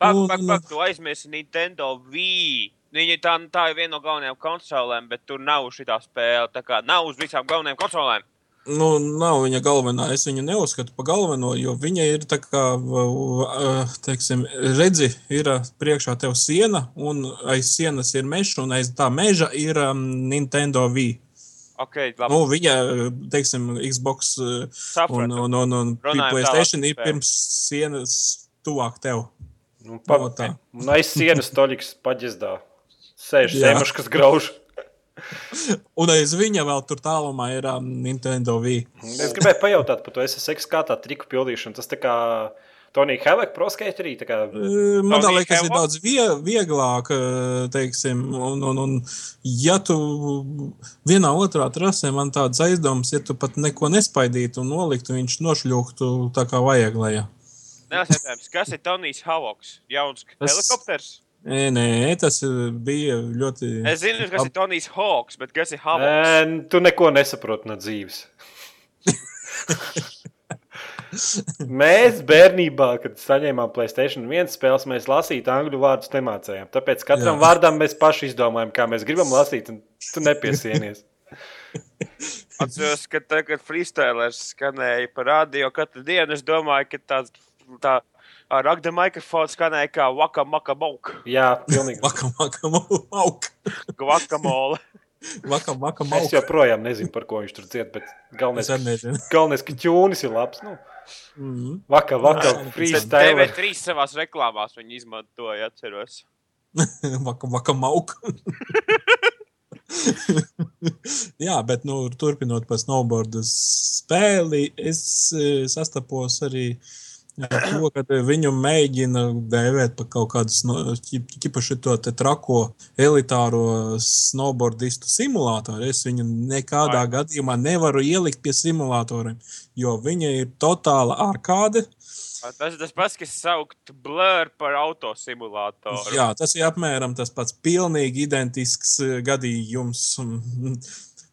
Pak, pak, pak, tu aizmirsti Nintendo Wii. Viņa tā, tā ir viena no galvenajām konsolēm, bet tur nav šī spēle. Tā kā nav uz visām galvenajām konsolēm. Nu, nav viņa galvenā. Es viņu neuzskatu par galveno, jo viņa ir tā kā, uh, teiksim, redzi, ir uh, priekšā tev siena, un aiz sienas ir mežs, un aiz tā meža ir um, Nintendo Wii. Ok, labi. Nu, viņa, uh, teiksim, Xbox uh, un, Sapratu. un, un, un Runājam PlayStation ir pirms sienas tuvāk tev. Nu, pa, No tā. un aiz sienas toļiks paģizdā. Sēž Jā. zemušs, kas grauž. Un aiz viņa vēl tur tālumā ir um, Nintendo Wii. Es gribēju pajautāt par to SSX, kā tā triku pildīšana. Tas tā kā Tonija Heleka proskaiterī. tā kā- Uh, Man Tony liekas, ir Hawk? daudz vie, vieglāk, uh, teiksim, un, un, un ja tu vienā otrā trasē man tāds aizdoms, ja tu pat neko nespaidītu un noliktu, viņš nošļūktu tā kā vajag lejā. Nē, jautājums, kas ir Tonijs Havoks? Jauns Tas- helikopters. Nē, nē, tas uh, bija ļoti. Es zinu, kas ir Tonijs Hawks, bet kas ir Havoks? Nē, tu neko nesaproti no dzīves. mēs bērnībā, kad saņēmām Playstation 1 spēles, mēs lasīt angļu vārdus nemācījām. Tāpēc katram Jā. vārdam mēs paši izdomājam, kā mēs gribam lasīt, un tu nepiesienies. Atceros, ka tagad freestylers skanēja pa radio katru dienu. Es domāju, ka tāds tā, ar agda mikrofonu skanēja kā waka maka mauk, Jā, pilnīgi. Vakam, vakam, auk. guacamole. Vakam, vakam, Es joprojām nezinu, par ko viņš tur dzied, bet galvenais, galvenais ka ķūnis ir labs. Nu, Mhm. vakar, vakar, Jā, freestyle. TV3 savās reklāmās viņi izmantoja, atceros. Vakam, vakam, auk. Jā, bet nu, turpinot par snowboardu spēli, es eh, sastapos arī ar to, ka viņu mēģina dēvēt par kaut kādu ķipaši to trako elitāro snowboardistu simulātoru. Es viņu nekādā Vai. gadījumā nevaru ielikt pie simulatoriem, jo viņa ir totāla arkāde. Tas ir tas pats, kas saukt blur par autosimulātoru. Jā, tas ir apmēram tas pats, pilnīgi identisks eh, gadījums.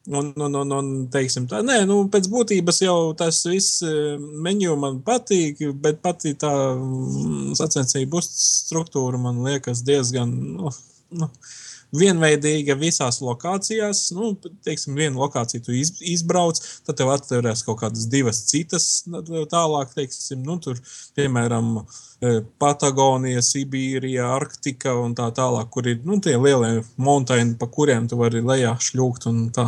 Un, un, un, un, un teiksim, tā, nē, nu, pēc būtības jau tas viss eh, menu man patīk, bet pati tā mm, sacensību struktūra man liekas diezgan nu, nu, vienveidīga visās lokācijās. Nu, teiksim, vienu lokāciju tu iz, izbrauc, tad tev atveras kaut kādas divas citas tālāk, teiksim, nu, tur, piemēram, eh, Patagonija, Sibīrija, Arktika un tā tālāk, kur ir nu, tie lielie monēti, pa kuriem tu vari lejā šļūkt un tā.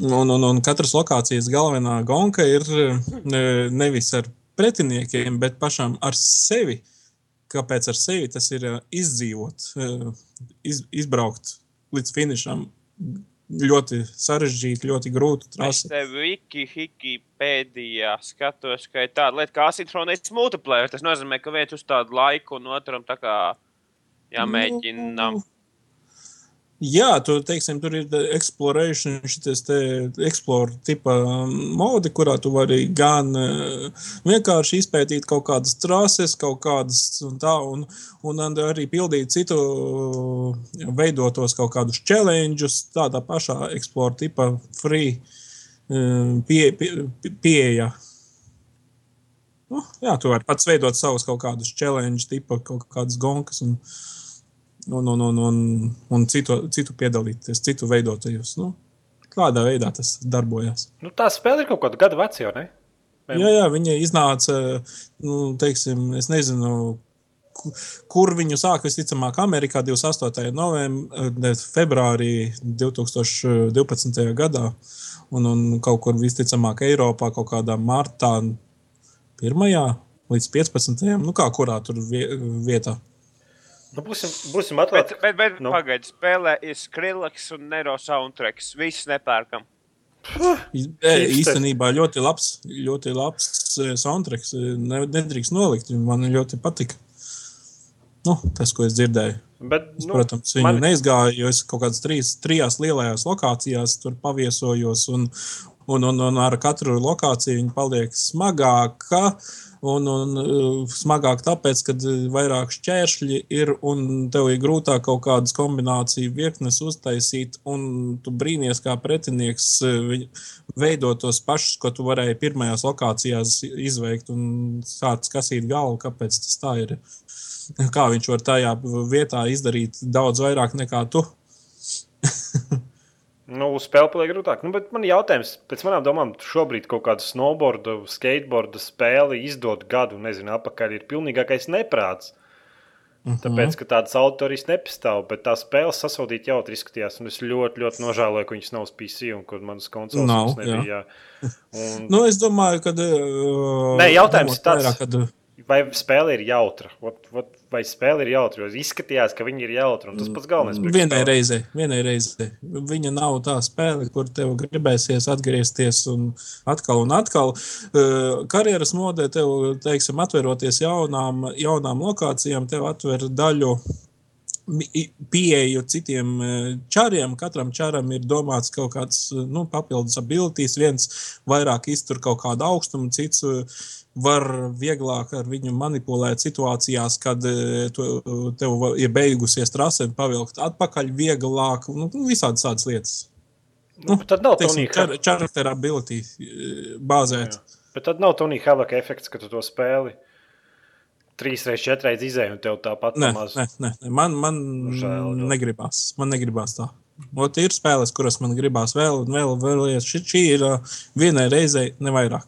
Un, un, un katras lokācijas galvenā gonka ir eh, nevis ar pretiniekiem, bet pašam ar sevi. Kāpēc ar sevi tas ir eh, izdzīvot, eh, iz, izbraukt līdz finišam? Ļoti sarežģīti, ļoti grūti Es te wiki, Wikipēdijā skatos, ka ir tāda lieta kā asinhronēts multiplayer. Tas nozīmē, ka viens uz tādu laiku un otram tā kā jāmēģina. Nu, Jā, tur, teiksim, tur ir exploration, šis te explore tipa modi, kurā tu vari gan eh, vienkārši izpētīt kaut kādas trases, kaut kādas un tā, un, un arī pildīt citu veidotos kaut kādus challenges, tādā pašā explore tipa free eh, pie, pie, pieeja. Nu, jā, tu vari pats veidot savus kaut kādus challenge, tipa kaut kādas gonkas un, un, un, un, un, un citu, citu piedalīties, citu veidotajos. Nu, kādā veidā tas darbojas. Nu, tā spēle ir kaut kāda gada veca, jau ne? Vai- Jā, jā, viņa iznāca, nu, teiksim, es nezinu, ku- kur viņu sāka. Visticamāk, Amerikā 28. novembrī, februārī 2012. gadā. Un, un kaut kur visticamāk Eiropā kaut kādā martā, 1. līdz 15. nu kā kurā tur vie- vietā. Nu, būsim, būsim Bet, atvērti. bet, bet Nu. nu. pagaidi, spēlē ir Skrillex un Nero soundtracks. Viss nepērkam. Īstenībā ļoti labs, ļoti labs e, soundtracks. e, Ne, nedrīkst nolikt. Man ļoti patika. Nu, tas, ko es dzirdēju. Bet, Es, nu, protams, viņu man- neizgāju, jo es kaut kādās trīs, trijās lielajās lokācijās tur paviesojos. Un, un, un, un ar katru lokāciju viņa paliek smagāka. Un, un uh, smagāk tāpēc, ka vairāk šķēršļi ir un tev ir grūtāk kaut kādas kombināciju virknes uztaisīt. Un tu brīnies, kā pretinieks uh, veidot tos pašus, ko tu varēji pirmajās lokācijās izveikt un sākt kasīt galvu, kāpēc tas tā ir. Kā viņš var tajā vietā izdarīt daudz vairāk nekā tu? Nu, spēle paliek grūtāk. Nu, bet man ir jautājums, pēc manām domām, šobrīd kaut kādu snowboardu, skateboardu spēli izdot gadu, nezinu, apakaļ ir pilnīgākais neprāts. Tāpēc, ka tādas autorijas nepastāv, bet tā spēle sasodīt jautri izskatījās. Un es ļoti, ļoti nožēloju, ka viņas nav uz PC un ka manas konsoles Nav, nebija. Jā. Un, Nu, es domāju, ka. Uh, Nē, jautājums ņemot tāds. vērā, Kad, vai spēle ir jautra? Ot, ot, vai spēle ir jautra? Jo izskatījās, ka viņi ir jautri. Tas pats galvenais. Vienai reizei, vienai reizei. Viņa nav tā spēle, kur tev gribēsies atgriezties un atkal un atkal. Uh, karjeras modē tev, teiksim, atveroties jaunām, jaunām lokācijām, tev atver daļu. Pieeju citiem eh, čariem. Katram čaram ir domāts kaut kāds eh, nu, papildus abilitīs. Viens vairāk iztur kaut kādu augstumu, cits eh, var vieglāk ar viņu manipulēt situācijās, kad eh, tu, tev ir beigusies trase, pavilkt atpakaļ vieglāk. Nu, visādas tādas lietas. Nu, bet tad nav Teiksim, Havoc. character ability eh, bāzēt. Bet tad nav Tonija Havoc efekts, ka tu to spēli trīs reizes, četras reizes izēji un tev tāpat Nē, maz. nē, nē, nē, man, man Žēl, jā. negribās. Man negribās tā. Ot, ir spēles, kuras man gribās vēl un vēl. vēl šī, šī ir uh, vienai reizei, ne vairāk.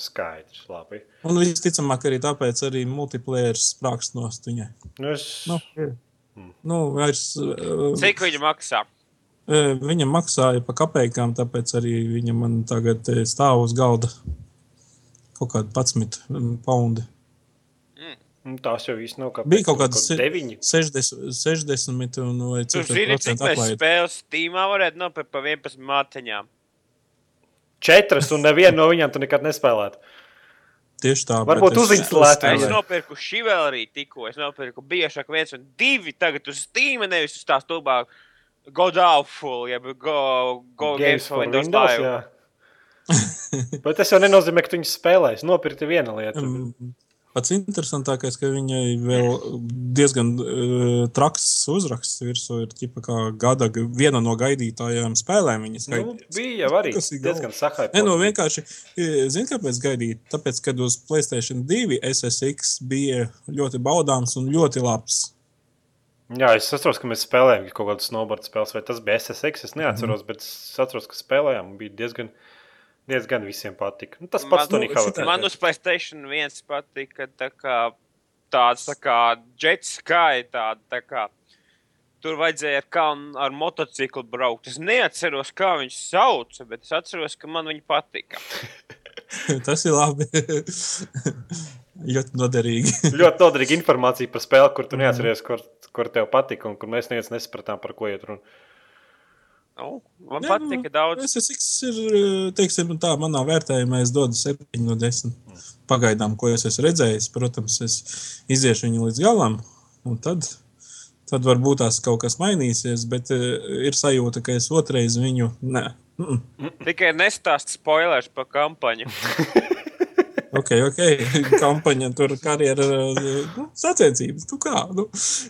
Skaidrs, labi. Un visticamāk, arī tāpēc arī multiplayer sprāgst no viņai. Nu, es... Nu, nu, vairs, uh, Cik viņa maksā? uh, viņa maksāja pa kapekām, tāpēc arī viņa man tagad eh, stāv uz galda kaut kādi 11 poundi. Nu, Tās jau īsti nav kā Bija kaut deviņi. 60, 60 un vai Tu cik zini, tur cik mēs spēles tīmā varētu nopirkt pa 11 māteņām. Četras, un nevienu no viņām tu nekad nespēlētu. Tieši tā. Varbūt es- uzinstalēt Es nopirku šivelrī tikko, es nopirku biežāk viens un divi, tagad uz Steam, nevis uz tās tubā God Awful, jeb Go, go Games for Windows jā. Bet tas jau nenozīmē, ka tu viņus spēlēsi. Nopirkti viena lieta. Mm, Pats interesantākais, ka viņai vēl diezgan uh, traks uzraksts virsū ir ķipa kā gada viena no gaidītājām spēlēm. Viņas Nu, bija jau arī diezgan sahaipots. Nē, nu vienkārši, zini, kāpēc gaidīt? Tāpēc, kad uz Playstation 2 SSX bija ļoti baudāms un ļoti labs. Jā, es saprotu, ka mēs spēlējām kaut kādas snowboard spēles, vai tas bija SSX. Es neatceros, bet es saprotu, ka spēlējām. un Bija diezgan, diezgan visiem patika. Nu, tas pats Man- Tonija Havoc. Man uz Playstation viens patika tā kā tāds tā kā Jet Sky, tāda tā kā. Tur vajadzēja ar, kalnu, ar motociklu braukt. Es neatceros, kā viņš sauca, bet es atceros, ka man viņa patika. Tas ir labi. ļoti noderīgi. Ļoti noderīga informācija par spēli, kur tu neatceries, kur, kur tev patika un kur mēs neviens nesapratām, par ko iet runa. Nu, man Jā, patika daudz. SSX ir, teiksim, tā manā vērtējumā, es dodu 7 no 10. Pagaidām, ko es esmu redzējis, protams, es iziešu viņu līdz galam, un tad, tad varbūt tās kaut kas mainīsies, bet uh, ir sajūta, ka es otrais viņu. Nē. Tikai nestāst spoilers par kampaņu. ok, ok. Kampaņa tur karjeras nu, sacensības. Tu kā? Nu,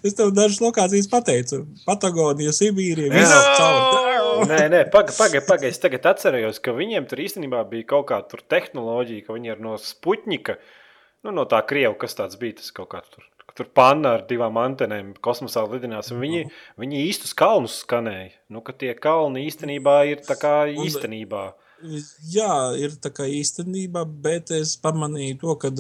es tev dažas lokācijas pateicu. Patagonija, Sibīrija, visur caur. Nē, nē, pagaidi, pagaidi. Paga. Es tagad atceros, ka viņiem tur īstenībā bija kaut kāda tehnoloģija, ka viņi ir no Sputņika, nu, no tā Krievijas, kas tāds bija. Tas kaut kā tur, tur panna ar divām antenēm kosmosā lidinās. un Viņi, viņi īstus kalnus skanēja. Nu, ka tie kalni īstenībā ir tā kā īstenībā. Jā, ir tā kā īstenībā, bet es pamanīju to, ka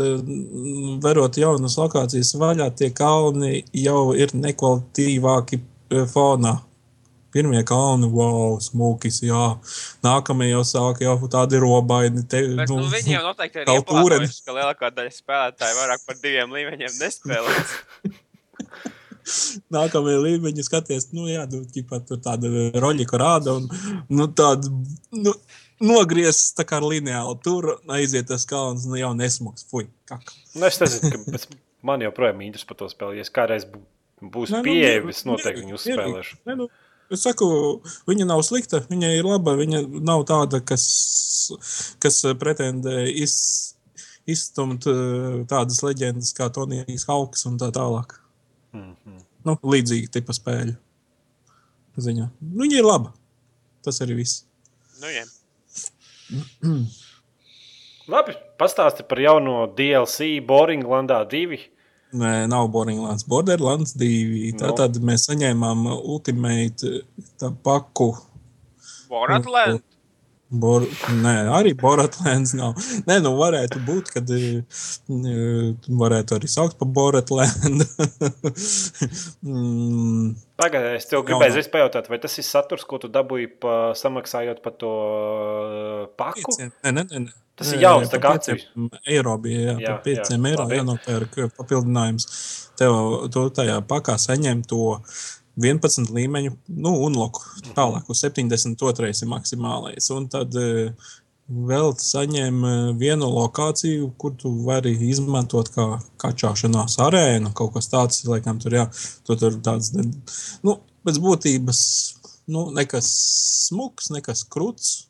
verot jaunas lokācijas vaļā, tie kalni jau ir nekvalitīvāki e, fonā. Pirmie kalni, wow, smūkis, jā. Nākamie jau sāk, jau tādi robaini. Te, Bet, nu, viņi jau noteikti ir ieplānojuši, ka lielākā daļa spēlētāju vairāk par diviem līmeņiem nespēlēs. nākamie līmeņi skaties, nu, jā, nu, ķipa, tur tāda roļika rāda un, nu, tāda, nu, nogriezts tā kā lineāli tur, aiziet tas kalns, nu, jau nesmuks, fuj, kaka. Nu, es nezinu, ka pēc- man joprojām interesē par to spēli. Ja es kādreiz bū- būs nu, pieeja, mierīgi, es noteikti viņu uzspēlēšu. Nē, nu, Es saku, viņa nav slikta, viņa ir laba. Viņa nav tāda, kas, kas pretendē iz, izstumt eh, tādas leģendas kā Tonijs Hauks un tā tālāk. Mhm. Nu, līdzīgi tipa spēļu ziņā. Nu, viņa ir laba. Tas arī viss. Nu, jā. Labi, pastāsti par jauno DLC Boringlandā 2. Nē, nav Borderlands. Borderlands 2. No. Tātad mēs saņēmām Ultimate tā paku. Boratland. Bor, nē, arī Boratlands nav. Nē, nu varētu būt, kad eh, varētu arī saukt par Boratlandu. mm, Pagaidiet, es tev gribēju uzreiz pajautāt, vai tas ir saturs, ko tu dabūji pa, samaksājot par to uh, paku? pieciem, nē, nē, nē. Tas ir jauns, tā kā pieciem Eiro bija, jā, Jā, par 5 jā, eiro jānopērk papildinājums. Tev tu tajā pakā saņem to 11 līmeņu, nu, unloku tālāk, uz 72. ir maksimālais. Un tad eh, vēl saņem eh, vienu lokāciju, kur tu vari izmantot kā kačāšanās arēnu. Kaut kas tāds, laikam, tur jā, tu tur tāds, nu, pēc būtības, nu, nekas smuks, nekas kruts.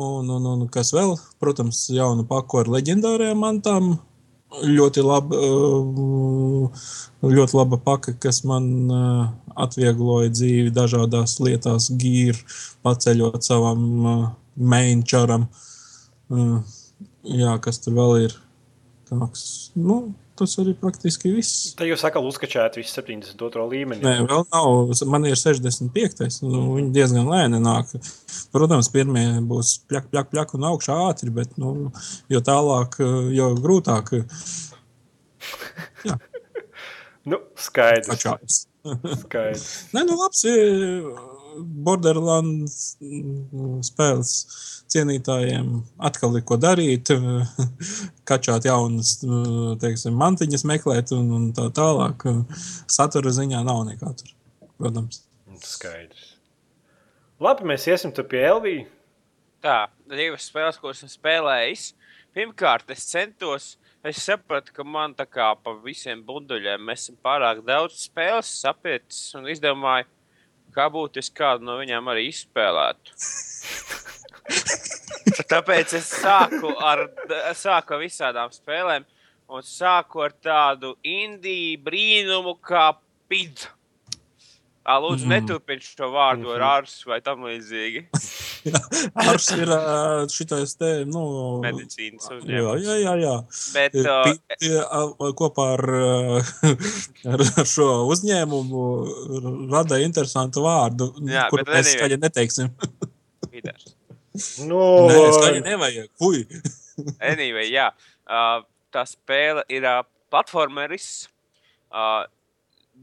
Un, un, un kas vēl, protams, jaunu paku ar leģendārajām mantām. Ļoti laba, uh, ļoti laba paka, kas man uh, atviegloja dzīvi dažādās lietās, gīri, paceļot savam uh, mainčaram. Jā, kas tur vēl ir? Tāks, nu, tas arī praktiski viss. Te jūs atkal uzskačājat visu 72. līmeni. Nē, vēl nav. Man ir 65. Nu, viņi diezgan lēni nāk. Protams, pirmie būs pļak, pļak, pļak un augšā ātri, bet nu, jo tālāk, jo grūtāk Nu, skaidrs. skaidrs. Nē, nu labs ir Borderlands mm, spēles cienītājiem. Atkal ir ko darīt, kačāt jaunas mm, teiksim, mantiņas, meklēt un, un tā tālāk. Satura ziņā nav nekā tur, protams. Skaidrs. Labi, mēs iesim tur pie Elvijas. Tā, divas spēles, ko esmu spēlējis. Pirmkārt, es centos, es sapratu, ka man tā kā pa visiem bunduļiem mēs esam pārāk daudz spēles sapietis un izdomāju, kā būtu, es kādu no viņām arī izspēlētu. Tāpēc es sāku ar, sāku ar visādām spēlēm un sāku ar tādu indiju brīnumu kā pizza. Lūdzu, Mm. neturpiniet šo vārdu ar Mhm. ārstu vai tam līdzīgi. Ars ir šitais te, nu, Medicīnas Jā, uzņēmums. jā, jā. jā. Bet, uh, Pi- ā, kopā ar, ar ar šo uzņēmumu rada interesantu vārdu, Jā, kuru mēs anyway. skaļi neteiksim. Nu, Nē, skaļi nevajag. Fui. Anyway, jā, uh, tā spēle ir uh, platformeris. Uh,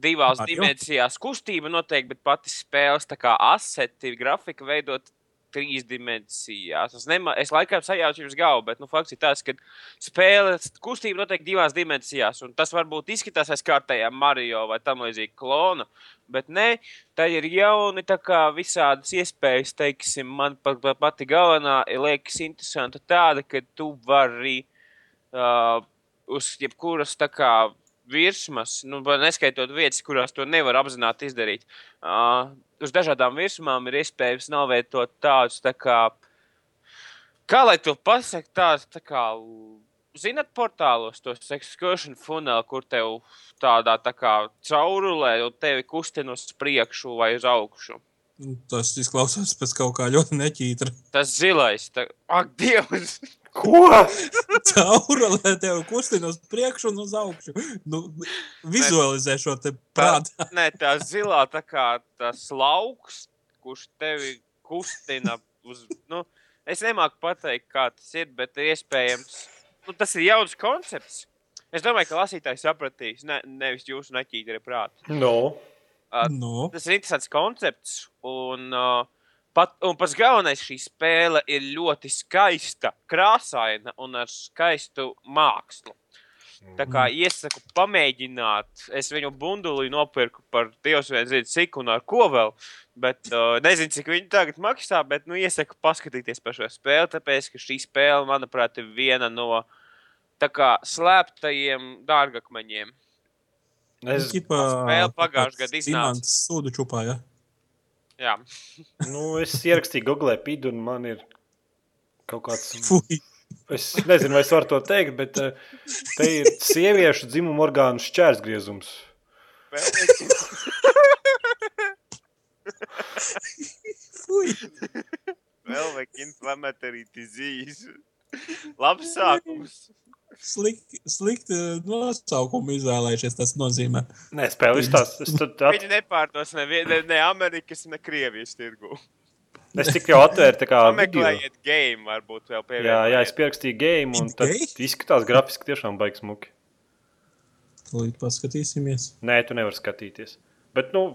divās Mario? dimensijās kustība noteikti, bet pati spēles aseti, grafika veidot trīs dimensijās. Es, nema, es laikam sajaucu jums galvu, bet nu, fakts ir tas, ka spēles kustība notiek divās dimensijās. un Tas varbūt izskatās aiz kārtējā Mario vai tam līdzīga klona. Bet nē, tā ir jauni kā visādas iespējas. Teiksim, man pat, pat, pati galvenā liekas interesanta tāda, ka tu vari uh, uz jebkuras tā kā virsmas, nu, neskaitot vietas, kurās to nevar apzināti izdarīt. Uh, uz dažādām virsmām ir iespējams novietot tādus tā kā, kā lai to pasaktu, tādus tā kā. Zinat, portālos tos excursion funnel, kur tev tādā tā kā caurulē, un tevi kustina uz priekšu vai uz augšu. Tas izklausās pēc kaut kā ļoti neķītra. Tas zilais, tā, ak, Dievs! Ko? Caura, lai tev kustina uz priekšu un uz augšu. Nu, vizualizē šo te prātu. Nē, tā zilā, tā kā tas lauks, kurš tevi kustina uz. Nu, es nemāku pateikt, kā tas ir, bet iespējams, nu, tas ir jauns koncepts. Es domāju, ka lasītājs sapratīs, ne, nevis jūsu neķītri prātu. Nu, No. Tas ir interesants koncepts. Un, uh, pat, un pats galvenais šī spēle ir ļoti skaista, krāsaina un ar skaistu mākslu. Tā kā iesaku pamēģināt, es viņu bunduli nopirku par Dievs vien zina cik un ar ko vēl. Bet uh, nezinu, cik viņi tagad maksā, bet nu, iesaku paskatīties par šo spēli. Tāpēc, ka šī spēle, manuprāt, ir viena no tā kā slēptajiem dārgakmeņiem. Es, Ķipā, spēle pagājušajā gadā iznāca. Sūdu čupā, ja? Jā, nu, es ierakstīju Google pīdu, un man ir kaut kāds. Fui. Es nezinu, vai es varu to teikt, bet eh, te ir sieviešu dzimuma orgānu šķērsgriezums. Fui. vēl vajag inflammatory disease. Labs sākums. Slikti, slikti nosaukumu izvēlējušies, tas nozīmē. Nē, spēle izstāsta. Es, tad at- Viņi nepārdos nevienu, ne Amerikas, ne Krievijas tirgu. es tik jau atvēru tā kā video. Meklējiet game, varbūt vēl pie Jā, jā, es pierakstīju game, un gay? izskatās grafiski tiešām baigs muki. Tūlīt paskatīsimies. Nē, tu nevari skatīties. Bet, nu,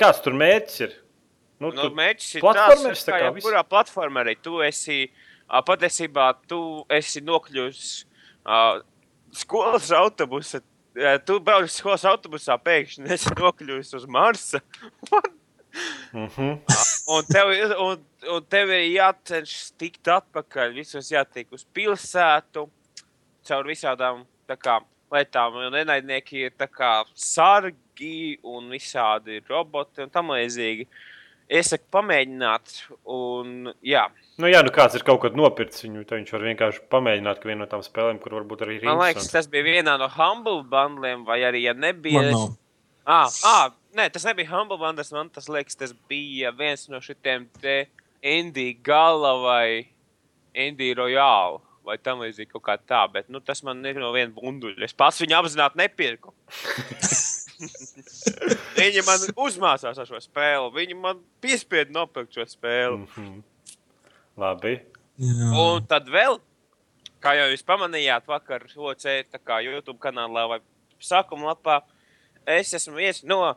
kāds tur mērķis ir? Nu, Nu, tu, Mēģis ir platformeris tā kā kā jebkurā platformā arī tu esi, patiesībā tu esi nokļuvis uh, skolas autobusa. ā, Tu brauc skolas autobusā, pēkšņi esi nokļuvis uz Marsa. mm -hmm. Un tev, ir- un, un tev ir jācenšas tikt atpakaļ. Visos jātiek uz pilsētu, caur visādām kā, lietām. Un ienaidnieki ir kā sargi un visādi roboti un tam līdzīgi. Es saku, pamēģināt, un jā, Nu, jā, nu kāds ir kaut kad nopircis viņu, tad viņš var vienkārši pamēģināt, ka viena no tām spēlēm, kur varbūt arī ir man liekas, tas bija vienā no Humble bundliem, vai arī, ja nebija. Man nav. Ah, ah, nē, tas nebija Humble Bundles. Man tas liekas, tas bija viens no šitiem te Indija gala vai Indija Royale. Vai tam līdzīgi kaut kā tā, bet nu, tas man ir no viena bunduļa. Es pats viņu apzināti nepirku. Viņi man uzmācās ar šo spēli. Viņi man piespieda nopirkt šo spēli. Mm -hmm. Labi. Jā. Un tad vēl, kā jau jūs pamanījāt, vakar OC kā YouTube kanālā vai sākuma lapā, es esmu viens no,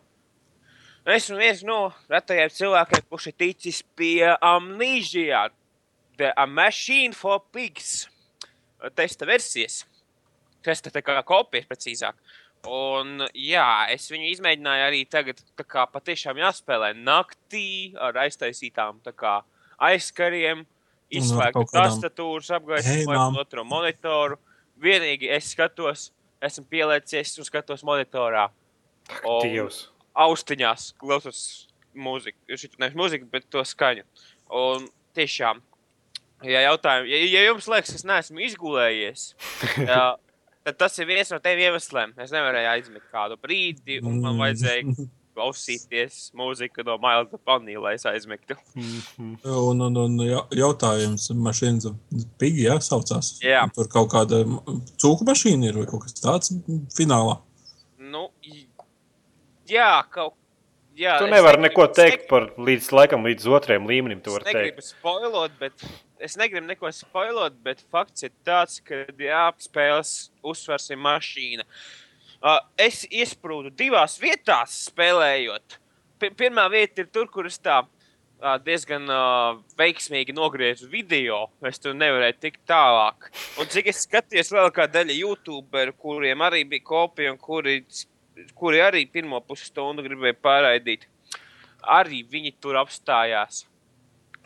esmu viens no retajiem cilvēkiem, kurš ir ticis pie amnīžijā, The A Machine for Pigs testa versijas. Testa tā kā kopijas precīzāk. Un, jā, es viņu izmēģināju arī tagad, tā kā patiešām jāspēlē naktī ar aiztaisītām tā kā aizkariem, izslēgtu tastatūras apgaismojumu, otru monitoru. Vienīgi es skatos, esmu pieliecies un skatos monitorā. Dievs. austiņās klausos mūziku. Šī nevis mūzika, bet to skaņu. Un tiešām, ja, jautājum, ja, ja jums liekas, ka es neesmu izgulējies, jā, tad tas ir viens no tiem iemesliem. Es nevarēju aizmigt kādu brīdi, un man vajadzēja klausīties mūziku no Mailda Panī, lai es aizmigtu. Mhm. Un, un, un ja- jautājums, mašīnas pigi, jā, saucās. Jā. Tur kaut kāda cūku mašīna ir vai kaut kas tāds finālā. Nu, jā, kaut Jā, Tu nevari negribu- neko teikt par līdz laikam, līdz otrajam līmenim. Es negribu spoilot, bet es negribu neko spoilot, bet fakts ir tāds, ka jā, spēles uzsvars ir mašīna. Uh, es iesprūdu divās vietās spēlējot. P pirmā vieta ir tur, kur es tā uh, diezgan uh, veiksmīgi nogriezu video. Es tur nevarēju tikt tālāk. Un cik es skatījos, vēl kā daļa YouTuberu, kuriem arī bija kopija un kuri, kuri arī pirmo pusstundu gribēja pārraidīt, arī viņi tur apstājās.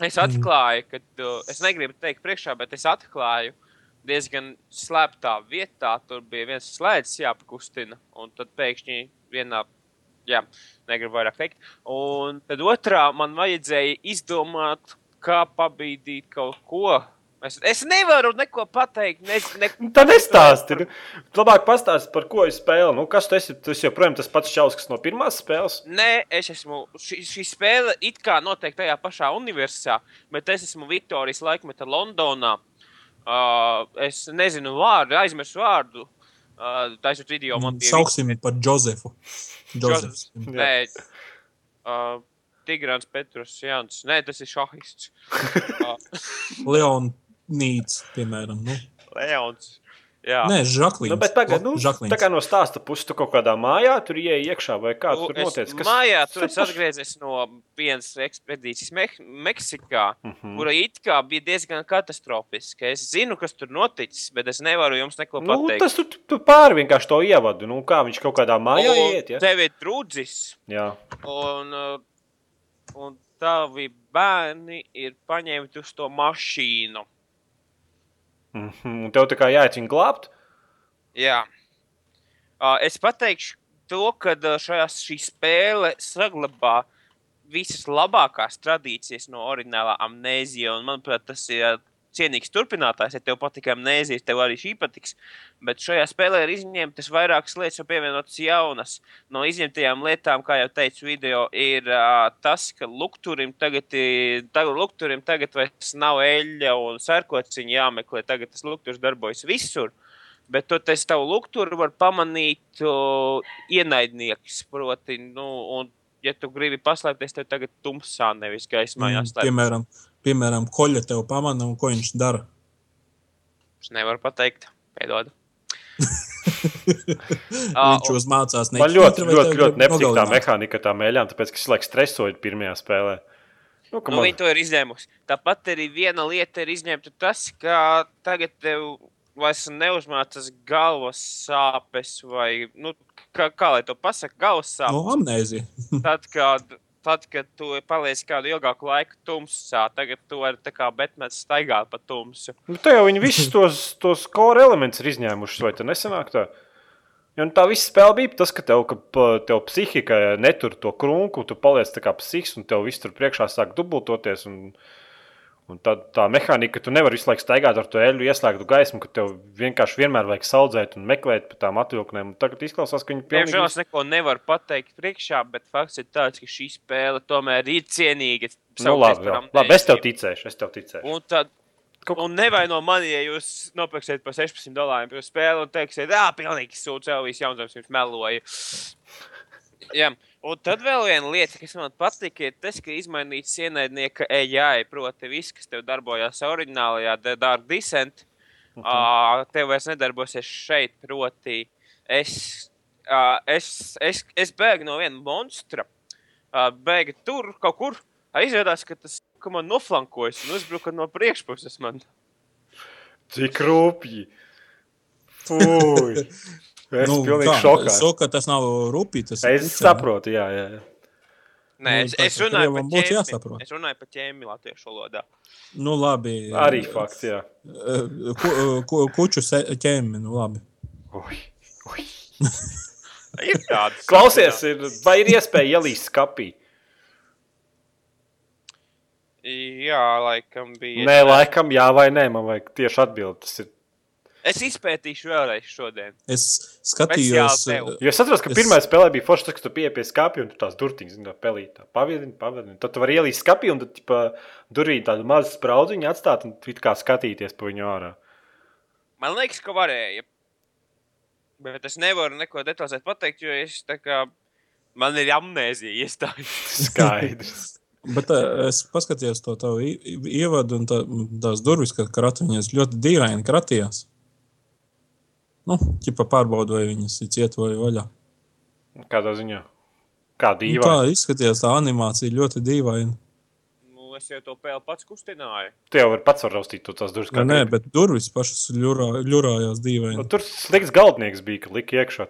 Es atklāju, ka uh, es negribu teikt priekšā, bet es atklāju diezgan slēptā vietā. Tur bija viens slēdzis jāpakustina, un tad pēkšņi vienā, jā, negribu vairāk teikt. Un tad otrā man vajadzēja izdomāt, kā pabīdīt kaut ko. Es, es nevaru neko pateikt. Ne, ne, Tā nestāsti. Labāk pastāsti, par ko ir spēle. Nu, kas tu esi? Tu esi joprojām tas pats čels, kas no pirmās spēles. Nē, es esmu. Šī, šī spēle it kā notiek tajā pašā universitātē, bet es esmu Viktorijas laikmeta Londonā. Uh, es nezinu vārdu, aizmirsu vārdu. Uh, Taisot video, man bija. Sauksim par Josefu. Jozefs. Jozefs. Nē, uh, Tigrāns Petrus Jans. Nē, tas ir šahists. uh, Leonīds, piemēram. Nu. Leons. Jā, Nē, Žaklīns. Nu, bet tagad, nu, Žaklīns. tā kā no stāsta puses, tu kaut kādā mājā tur ieej iekšā, vai kā Nu, tur notiek? Kas... Mājā tur es atgriezies no vienas ekspedīcijas Me Meksikā, mm. -hmm. kura it kā bija diezgan katastrofiska. Es zinu, kas tur noticis, bet es nevaru jums neko Nu, pateikt. tas tu, tu pāri vienkārši to ievadu. Nu, kā viņš kaut kādā mājā Un iet. Ja? Tev ir drudzis, Jā. un, uh, un tavi bērni ir paņemti uz to mašīnu. Mhm. Un tev tā kā jāicina glābt. Jā. Uh, es pateikšu to, ka šajā šī spēle saglabā visas labākās tradīcijas no oriģinālā amnēzija. Un, manuprāt, tas ir cienīgs turpinātājs. Ja tev patīk amnēzija, tev arī šī patiks. Bet šajā spēlē ir izņemtas vairākas lietas, un pievienotas jaunas. No izņemtajām lietām, kā jau teicu, video ir uh, tas, ka lukturim tagad, tagad, lukturim tagad vairs nav eļļa un sērkociņa jāmeklē. Tagad tas lukturs darbojas visur. Bet to es tavu lukturu varu pamanīt o, ienaidnieks. Proti, nu, un, ja tu gribi paslēpties, tev tagad tumsā, nevis gaismā Mm, jāslēpjas. piemēram, piemēram, koļa tev pamana un ko viņš dara. Es nevaru pateikt. Piedod. Viņš un- uzmācās Man ļoti, ļoti, ļoti nepatīk tā mehānika, tā mēļām, tāpēc, ka es laikam stresoju pirmajā spēlē. Nu, Nu, man- viņi to ir izņēmuši. Tāpat arī viena lieta ir izņemta tas, ka tagad tev vairs neuzmācas galvas sāpes vai, nu, kā, kā lai to pasaka, galvas sāpes. No amnēzija. Tad, kad, tad, kad tu paliec kādu ilgāku laiku tumsā, tagad tu vari tā kā Batmans staigāt pa tumsu. Nu, te jau viņi visus tos, tos core elementus ir izņēmuši, vai tas nesanāk tā? Jo nu, tā visa spēle bija tas, ka tev, ka tev psihika netur to krunku, tu paliec tā kā psihs, un tev viss tur priekšā sāk dubultoties. Un, un tā, tā mehānika, ka tu nevari visu laiku staigāt ar to eļļu, ieslēgtu gaismu, ka tev vienkārši vienmēr vajag saudzēt un meklēt pa tām atvilknēm. Un Tagad izklausās, ka viņi Diemžēl pilnīgi es neko nevaru pateikt priekšā, bet fakts ir tāds, ka šī spēle tomēr ir cienīga. Nu, labi, labi, es tev ticēšu, es tev ticēšu. Un tad, un nevaino mani, ja jūs nopirksiet par 16 dolāriem par spēli un teiksiet, ah, pilnīgi sūds, jau viss jaunums jums meloja. Jā. Un tad vēl viena lieta, kas man patīk, ir tas, ka izmainīts ienaidnieka AI, proti, viss, kas tev darbojās oriģinālajā The Dark Descent, uh, tev vairs nedarbosies šeit, proti, es, uh, es, es, es bēgu no viena monstra, uh, bēgu tur kaut kur, uh, izrādās, ka tas ka man noflankojas un uzbruka no priekšpuses man. Cik rūpīgi! Es nu, pilnīgi šokā. Ka tas nav rupji. Tas Es pucē. saprotu, jā, jā. jā. Nē, Nu, es, es runāju par ķēmi. jāsaprot. Es runāju par ķēmi latviešu valodā. Nu, labi. Arī fakts, jā. Ku, ku, kuču se- ķēmi, nu labi. Ui, ui. Ir tāds. Klausies, ir, vai ir iespēja ielīst skapī? Jā, laikam bija. Nē, laikam, jā vai nē, man vajag tieši atbildēt. Tas ir. Es izpētīšu vēlreiz šodien. Es skatījos. Jo es atceros, ka Es- pirmā spēlē bija forši, tas, ka tu pieeji pie skāpja un tu tās durtiņas, zini, tā pelīt, tā paviedini, paviedini. Tad tu vari ielīst skapī un tad, tipā, durvī tādu mazu spraudziņu atstāt un it kā skatīties pa viņu ārā. Man liekas, ka varēja. Bet es nevaru neko detalizēt pateikt, jo es tā kā. Man ir amnēzija iestājusies. Skaidrs. bet uh, es paskatījos to tavu ievadu un tā, tās durvis, ka kratiņas ļoti dīvaini kratījās. Nu, ķipa pārbaudu, vai viņas ir ciet vai vaļā. Kādā ziņā? Kā Nu, dīvaini. tā izskatījās, tā animācija ļoti dīvaina. Nu, es jau to pēlu pats kustināju. Tu jau vari pats raustīt to tās durvis. kā Nē, gribi. bet durvis pašas ļurā, ļurājās Nu, dīvaini. Tur slikts galvenieks bija, ka lika iekšā.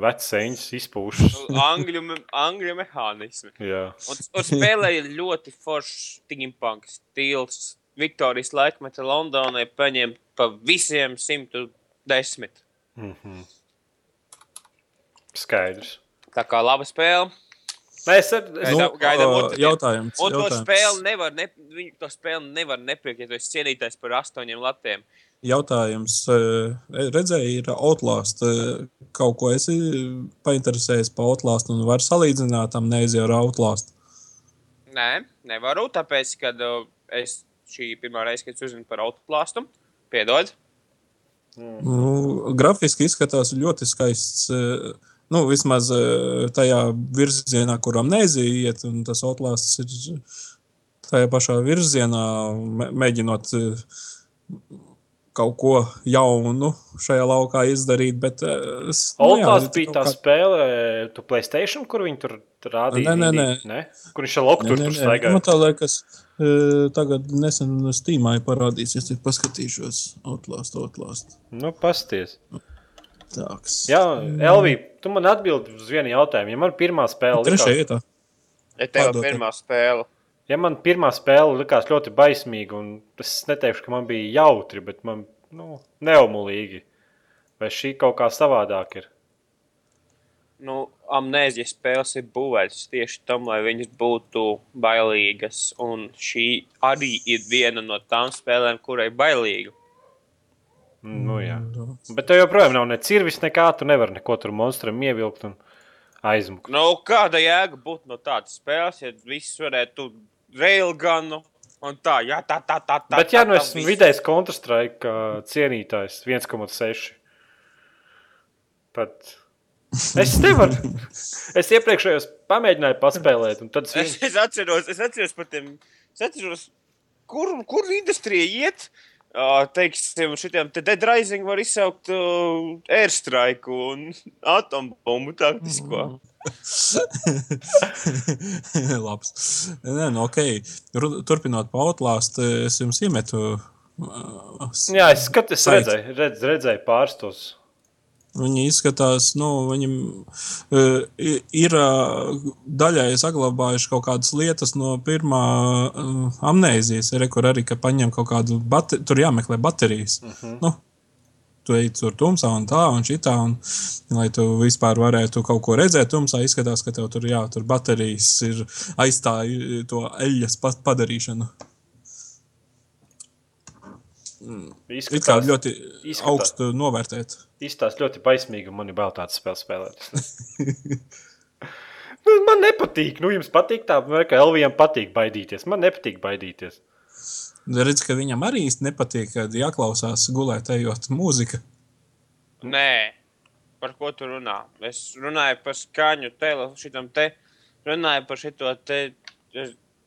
Sēņas izpūšas. Nu, Angļu, me- angļu mehānismi. Jā. Un, un spēlē ir ļoti foršs steampunk stils. Viktorijas laikmeta Londonai paņem pa visiem 110. Mhm. Skaidrs. Tā kā laba spēle. Nē, es, ar, es, Nu, gaidām otrdien. jautājums. Un to jautājums. spēli nevar, ne, viņu to spēli nevar nepirkt, ja tu esi cienītājs par astoņiem latiem. Jautājums, redzēju, ir Outlast. Kaut ko esi painteresējies par Outlast un var salīdzināt amnēziju ar Outlast. Nē, nevaru, tāpēc, ka uh, es šī pirmā reize, kad es uzzinu par autoplāstu, piedod. Nu, grafiski izskatās ļoti skaists. eh, Nu, vismaz eh, tajā virzienā, kur amnēzija iet, un tas Outlast ir tajā pašā virzienā, mē- mēģinot eh, kaut ko jaunu šajā laukā izdarīt. Bet, es, nu, jā, Oltās kaut bija tā kā- spēle, tu Playstation, kur viņi tur rādīja. Nē, nē, nē. ne? Kur viņš ar loku tur, Nē, nē, nē. staigāja. Man tā liekas, tagad nesen Steamā ir parādīsies, ja paskatīšos Outlast, Outlast. Nu, pasties. Tāks. Jā, Elvija, tu man atbildi uz vienu jautājumu. Ja man pirmā spēle Trešajā likās, vietā. Ja tev Pārdot. pirmā spēle. ja man pirmā spēle likās ļoti baismīga, un es neteikšu, ka man bija jautri, bet man nu, neumulīgi. Vai šī kaut kā savādāk ir? Nu, amnēzijas spēles ir būvētas tieši tam, lai viņas būtu bailīgas. Un šī arī ir viena no tām spēlēm, kurai ir bailīga. Nu, jā. Mm, Bet tev joprojām nav ne cirvis, nekā tu nevari neko tur monstram ievilkt un aizmukt. Nu, kāda jēga būtu no tādas spēles, ja viss varētu railgunu un tā, jā, tā, tā, tā. tā Bet, ja tā, nu esmu viss. vidējs Counter-Strike ā, cienītājs, 1,6. Pat. Es nevaru. Es iepriekšējos pamēģināju paspēlēt, un tad es Es, es atceros, es atceros par tiem, es atceros, kur, kur industrija iet. Uh, teiksim, šitiem te Dead Rising var izsaukt uh, airstrike un atombumbu taktisko. Labs. Nē, nu, ok. Turpinot pautlāst, es jums iemetu. uh, Jā, es skatos, redzēju, redz, redzēju pārstos. Viņi izskatās, nu, viņam uh, ir uh, daļai saglabājuši kaut kādas lietas no pirmā uh, amnēzijas. Ir kur arī, ka paņem kaut kādu bateriju, tur jāmeklē baterijas. Uh -huh. nu, tu ej tur tumsā un tā un šitā, un lai tu vispār varētu kaut ko redzēt tumsā, izskatās, ka tev tur, jā, tur baterijas ir aizstāja to eļas pa- padarīšanu. It kā Izskatās ļoti izskatās. augstu novērtēt. Izstāst ļoti baismīgi, un man ir bail tādas spēles spēlēt. Nu, man nepatīk. Nu, jums patīk tā, vai ka Elvijam patīk baidīties. Man nepatīk baidīties. Redz, ka viņam arī īsti nepatīk, kad jāklausās gulēt, ejot mūzika. Nē, par ko tu runā? Es runāju par skaņu, tele, šitam te, runāju par šito te,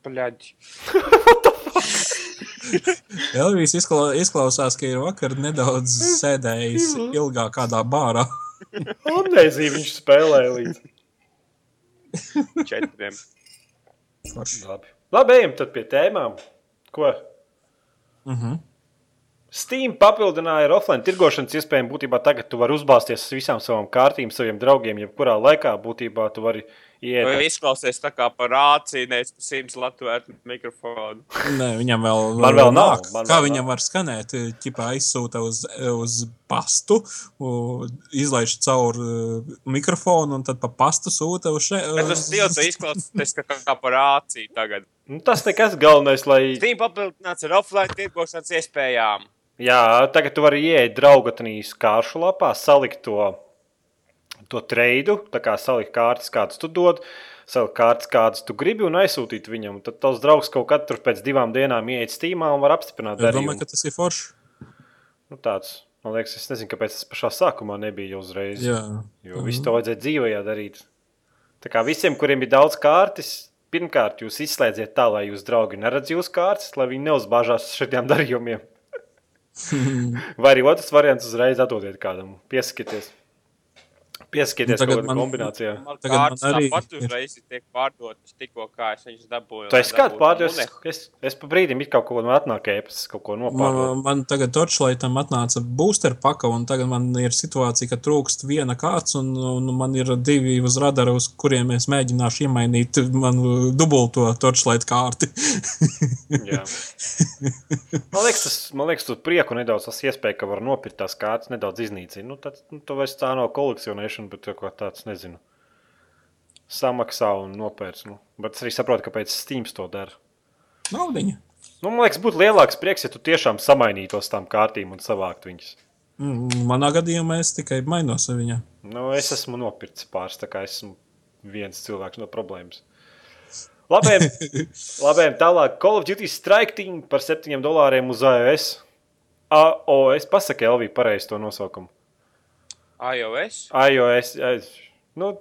paļaģi. Elvijas izkla izklausās, ka ir vakar nedaudz sēdējis ilgāk kādā bārā. Amnēzija viņš spēlēja līdzi. četriem. Labi. Labi, ejam tad pie tēmām. Ko? Uh -huh. Steam papildināja ar offline tirgošanas iespējām. Būtībā tagad tu vari uzbāzties uz visām savām kārtīm, saviem draugiem, jebkurā laikā. Būtībā tu vari iet. Vai izklausies tā kā par rāciju, nevis par simts latvētu mikrofonu? Nē, viņam vēl, Man vēl nav, nāk. man Kā vēl viņam var skanēt? Ķipā aizsūta uz, uz pastu, izlaiž caur uh, mikrofonu un tad pa pastu sūta uz šeit. Bet tas tilts izklausās kā, kā par rāciju tagad. Nu, tas nekas galvenais, lai. Steam papildināts ar offline tirgošanas iespējām. Jā, tagad tu vari ieiet draugatnīs kāršu lapā, salikt to, to treidu, tā kā salikt kārtas, kādas tu dod, salikt kārtas, kādas tu gribi un aizsūtīt viņam. Tad tavs draugs kaut kad tur pēc divām dienām ieiet Steamā un var apstiprināt Es domāju, darījumu. ka tas ir forši. Nu, tāds, man liekas, es nezinu, kāpēc tas pašā sākumā nebija uzreiz. Jā. Jo visu to vajadzēja dzīvē darīt. Tā kā visiem, kuriem ir daudz kārtas, pirmkārt, jūs izslēdziet tā, lai jūsu draugi neredz jūsu kārtas, lai viņi neuzbāžās uz šiem darījumiem. Vai arī otrs variants uzreiz atdodiet kādam, pieskatieties. Pieskatieties Nu, kaut tagad kādā man- kombinācijā. Man Tagad man arī ir. uzreiz tiek pārdotas tikko kā es viņus dabūju. Tu esi kāds pārdevējs, pārdot? es, es pa brīdim it kaut ko no atnāk ēpas, kaut ko nopārdodu. Man, man tagad Torčlaitam atnāca booster paka, un tagad man ir situācija, ka trūkst viena kārts, un, un man ir divi uz radara, uz kuriem es mēģināšu iemainīt manu dubulto Torčlaitu kārti. Jā. Man liekas, tas, man liekas, tu prieku nedaudz tas iespēja, ka var nopirkt tās kārtas, nedaudz iznīcina. Nu, tad, nu, tu vairs tā nav kolekcionēšana, bet kaut kā tāds, nezinu, samaksā un nopērts. Nu. Bet es arī saprotu, kāpēc Steam to dara. Naudiņa. Nu, man liekas, būtu lielāks prieks, ja tu tiešām samainītos tām kārtīm un savāktu viņas. Mm, Manā gadījumā es tikai mainos ar viņu. Nu, es esmu nopircis pāris, tā kā esmu viens cilvēks no problēmas. Labiem, labiem tālāk, Call of Duty Strike Team par 7 dolāriem uz iOS. AOS, pasaka, Elvija, pareizi to nosaukumu. iOS? iOS, es, nu,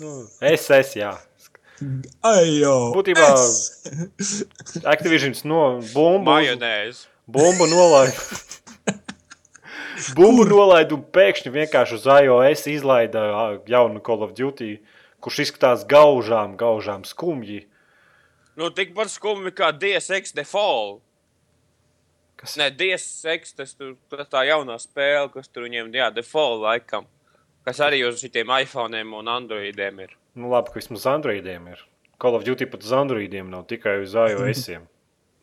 nu, SS, jā. Jau! Būtībā Activisions no bumbu, Majonēzi. bumbu nolaida. bumbu nolaida un pēkšņi vienkārši uz iOS izlaida jaunu Call of Duty, kurš izskatās gaužām, gaužām skumji. Nu, tikpat skumji kā DSX Default. Kas Nē, DSX tas tur tā, tā jaunā spēle, kas tur viņiem, jā, Default laikam. Kas arī uz šitiem iPhone'iem un Androidiem ir. Nu, labi, ka vismaz Androidiem ir. Call of Duty pat uz Androidiem nav tikai uz iOS.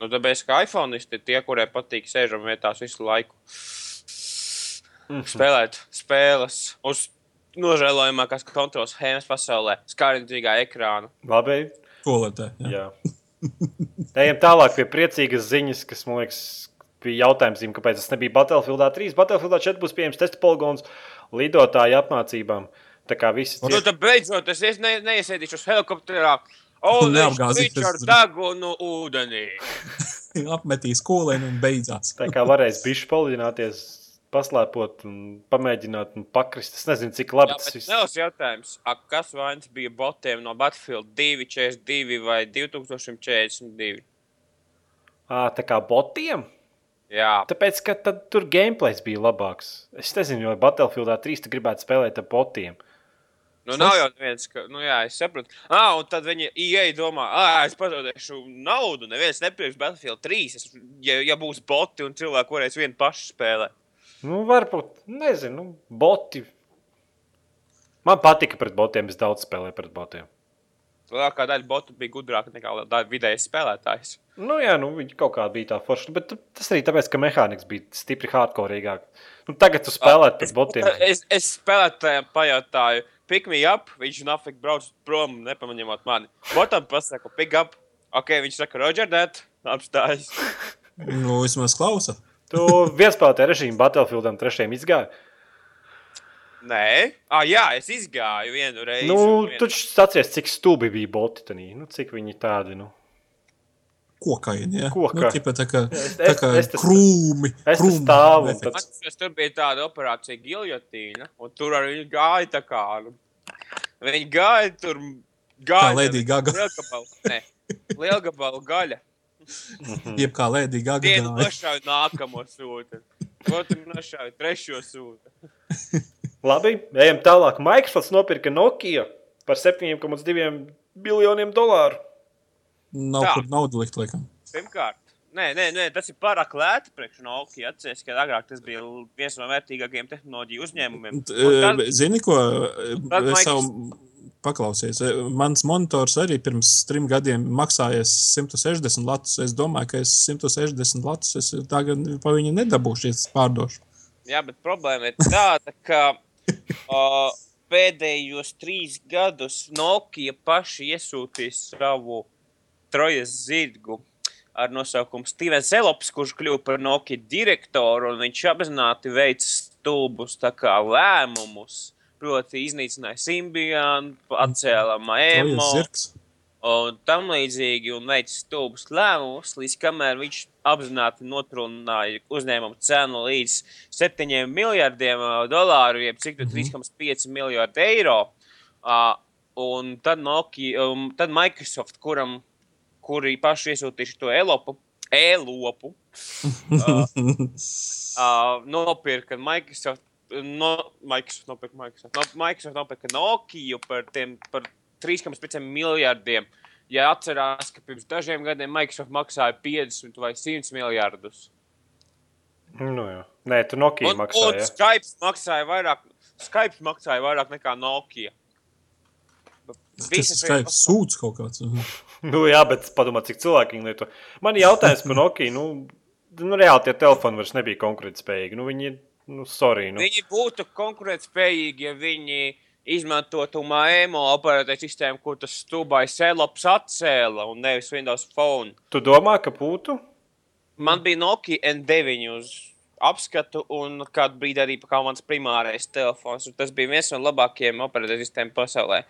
Nu, tāpēc, ka iPhoneisti ir tie, kuriem patīk sēžam vietās visu laiku. Spēlēt spēles uz nožēlojamākās kontrols schēmas pasaulē, skārīgā ekrāna. Labi, Toaletē. Jā. jā. Ejam tālāk pie priecīgas ziņas, kas man liekas, bija jautājums, kāpēc tas nebija Battlefield 3. Battlefield 4 būs pieejams testa poligons lidotāju apmācībām. Tā kā visi Nu, ciet... tad beidzot es ne, neiesēdīšos helikopterā. O, Neapgāzīsies viņš ar tur. degunu ūdenī. Apmetīs skolēnu un beidzās. Tā kā varēs bišķi palīdzināties, paslēpot un pamēģināt un pakrist. Es nezinu, cik labi Jā, tas bet viss Nels jautājums, a, kas vainas bija botiem no Battlefield 242 vai 2042? Ā, tā kā botiem. Jā, Tāpēc, ka tad tur gameplays bija labāks. Es nezinu, vai Battlefield 3 tu gribētu spēlēt ar botiem. nu nav jau viens, ka, nu jā, es saprotu. Ah, un tad viņi ieeja domā, ah, es pazaudēšu naudu, neviens nepirks Battlefield 3, es, ja, ja būs boti un cilvēki varēs vienu pašu spēlēt. Nu, varbūt, nezinu, nu, boti. Man patika pret botiem, es daudz spēlēju pret botiem. Lielākā daļa botu bija gudrāka nekā vidējais spēlētājs. Nu, jā, nu, viņi kaut kā bija tā forša, bet tas arī tāpēc, ka mehāniks bija stipri hardcoreīgāk. Nu, tagad tu spēlēt pret botiem. Es, es spēlētājiem pajautāju, pick me up, viņš nafik brauc prom, nepamaņemot mani. Botam pasaka, pick up, ok, viņš saka, Roger, that, apstājas. Nu, vismaz klausa. Tu vienspēlētāju režīmu Battlefieldam trešajam izgāji. Nē, ah, jā, es izgāju vienu reizi. Nu, vienu- tu atceries, cik stulbi bija boti tanī. Nu, cik viņi tādi, nu. Kokaini, ja? Koka. Nu, tipa tā kā, es- tā kā es tas- krūmi. es tas krūmu stāvu efekts. Atceros, tur bija tāda operācija giljotīna, un tur arī gāja tā kā. nu, Viņi gāja tur. Gāja Kā Lady Gaga. Lielgabalu, nē, lielgabalu gaļa. Jeb kā Lēdija Gaga. Vienu nošāva nākamo sūtu. Otru nošāva trešo sūtu. Labi, ejam tālāk. Microsoft nopirka Nokia par 7,2 miljoniem dolāru. Nav kur naudu likt, laikam. Pirmkārt, nē, nē, nē, tas ir pārāk lēti priekš Nokia. Atcerieties, ka agrāk tas bija viens no vērtīgākajiem tehnoloģiju uzņēmumiem. T- Un eh, Zini, ko tad savu paklausies? Eh, Mans monitors arī pirms trim gadiem maksāja 160 latus. Es domāju, ka es 160 latus es tagad pa viņu nedabūšu, ja es pārdošu. Jā, bet problēma ir tāda, ka uh, pēdējos trīs gadus Nokia paši iesūtīs savu trojas zirgu ar nosaukumu Stevens Elops, kurš kļuva par Nokia direktoru, un viņš apzināti veic stulbus lēmumus. Proti, iznīcināja Trojas Maemo zirgs. Un tam līdzīgi, un veica stulbus lēmumus, līdz kamēr viņš apzināti notrunāja uzņēmumu cenu līdz 7 miljardiem ā, dolāru, jeb cik tur 3,5 miljardi eiro. Uh, un tad, Nokia, um, tad Microsoft, kuram, kuri paši iesūtījuši to elopu, e-lopu, uh, uh, nopirka Microsoft. No, Microsoft nopirka Microsoft. No, Microsoft nopirka Nokia par, tiem, par 3,5 miljardiem. Ja atcerās, ka pirms dažiem gadiem Microsoft maksāja 50 vai 100 miljardus. Nu, jā. Nē, tu Nokia Un, un maksāji. ja? Skype maksāja vairāk, Skype maksāja vairāk nekā Nokia. Tas Visas ir sūds kaut kāds. Nu, jā, bet padomā, cik cilvēki viņu lieto. Man ir jautājums par Nokia. Nu, nu, reāli tie telefoni vairs nebija konkurētspējīgi. Nu, viņi, nu, sorry. Nu. Viņi būtu konkurētspējīgi, ja viņi izmantotu MAEMO operētāju sistēmu, kur tas stūbais Elops atcēla un nevis Windows Phone. Tu domā, ka būtu? Man bija Nokia N9 uz apskatu, un kādu brīdi arī kā mans primārais telefons. Tas bija viens no labākajiem operētāju sistēmu pasaulē,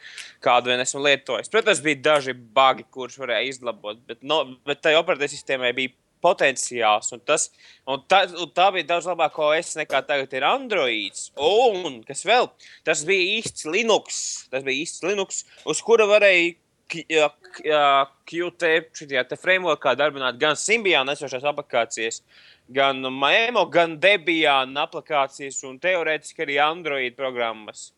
kādu vien esmu lietojis. Protams, bija daži bagi, kurus varēja izlabot, bet, no, bet tai operētāju sistēmai bija potenciāls. Un tas, un tā, un tā bija daudz labāka OS nekā tagad ir Android. Un kas vēl? Tas bija īsts Linux. Tas bija īsts Linux, uz kura varēja Qt šajā frameworkā darbināt gan Symbian esošās aplikācijas, gan Maemo, gan Debian aplikācijas un teorētiski arī Android programmas.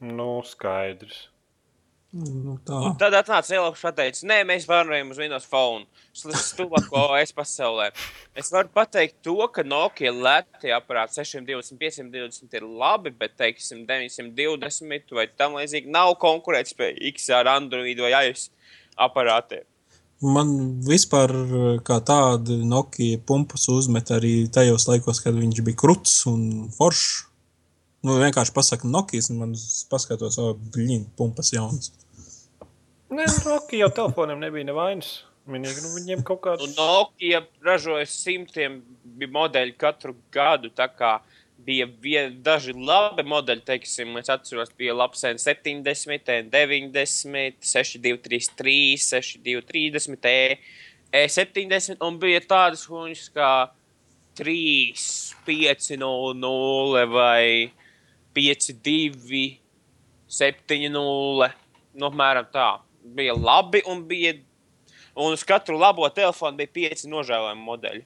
Nu, skaidrs. Nu, tā. Tad atnāca Eiropas un teica, nē, mēs pārējām uz Windows Phone. Stulbāko es pasaulē. Es varu pateikt to, ka Nokia lētie aparāti 620, 520 ir labi, bet, teiksim, 920 vai tam līdzīgi nav konkurētspējīgs ar Android vai iOS aparātiem. Man vispār kā tāda Nokia pumpas uzmet arī tajos laikos, kad viņš bija kruts un foršs. Nu, vienkārši pasaka Nokijas, un man paskatos, o, blīn, pumpas jaunas. Nē, nu, Nokia jau telefoniem nebija nevainas. Vienīgi, nu, viņiem kaut Un kāds. Nokia ražoja simtiem modeļu katru gadu. Bija vien, daži labi modeļi, teiksim, es atceros, bija labs N70, N90, 6233, 6230, E, E70, un bija tādas huņas kā 3, 5, 0, 0 vai 5, 2, 7, 0. Nu, apmēram tā. Bija labi, un bija. Un uz katru labo telefonu bija pieci nožēlojami modeļi.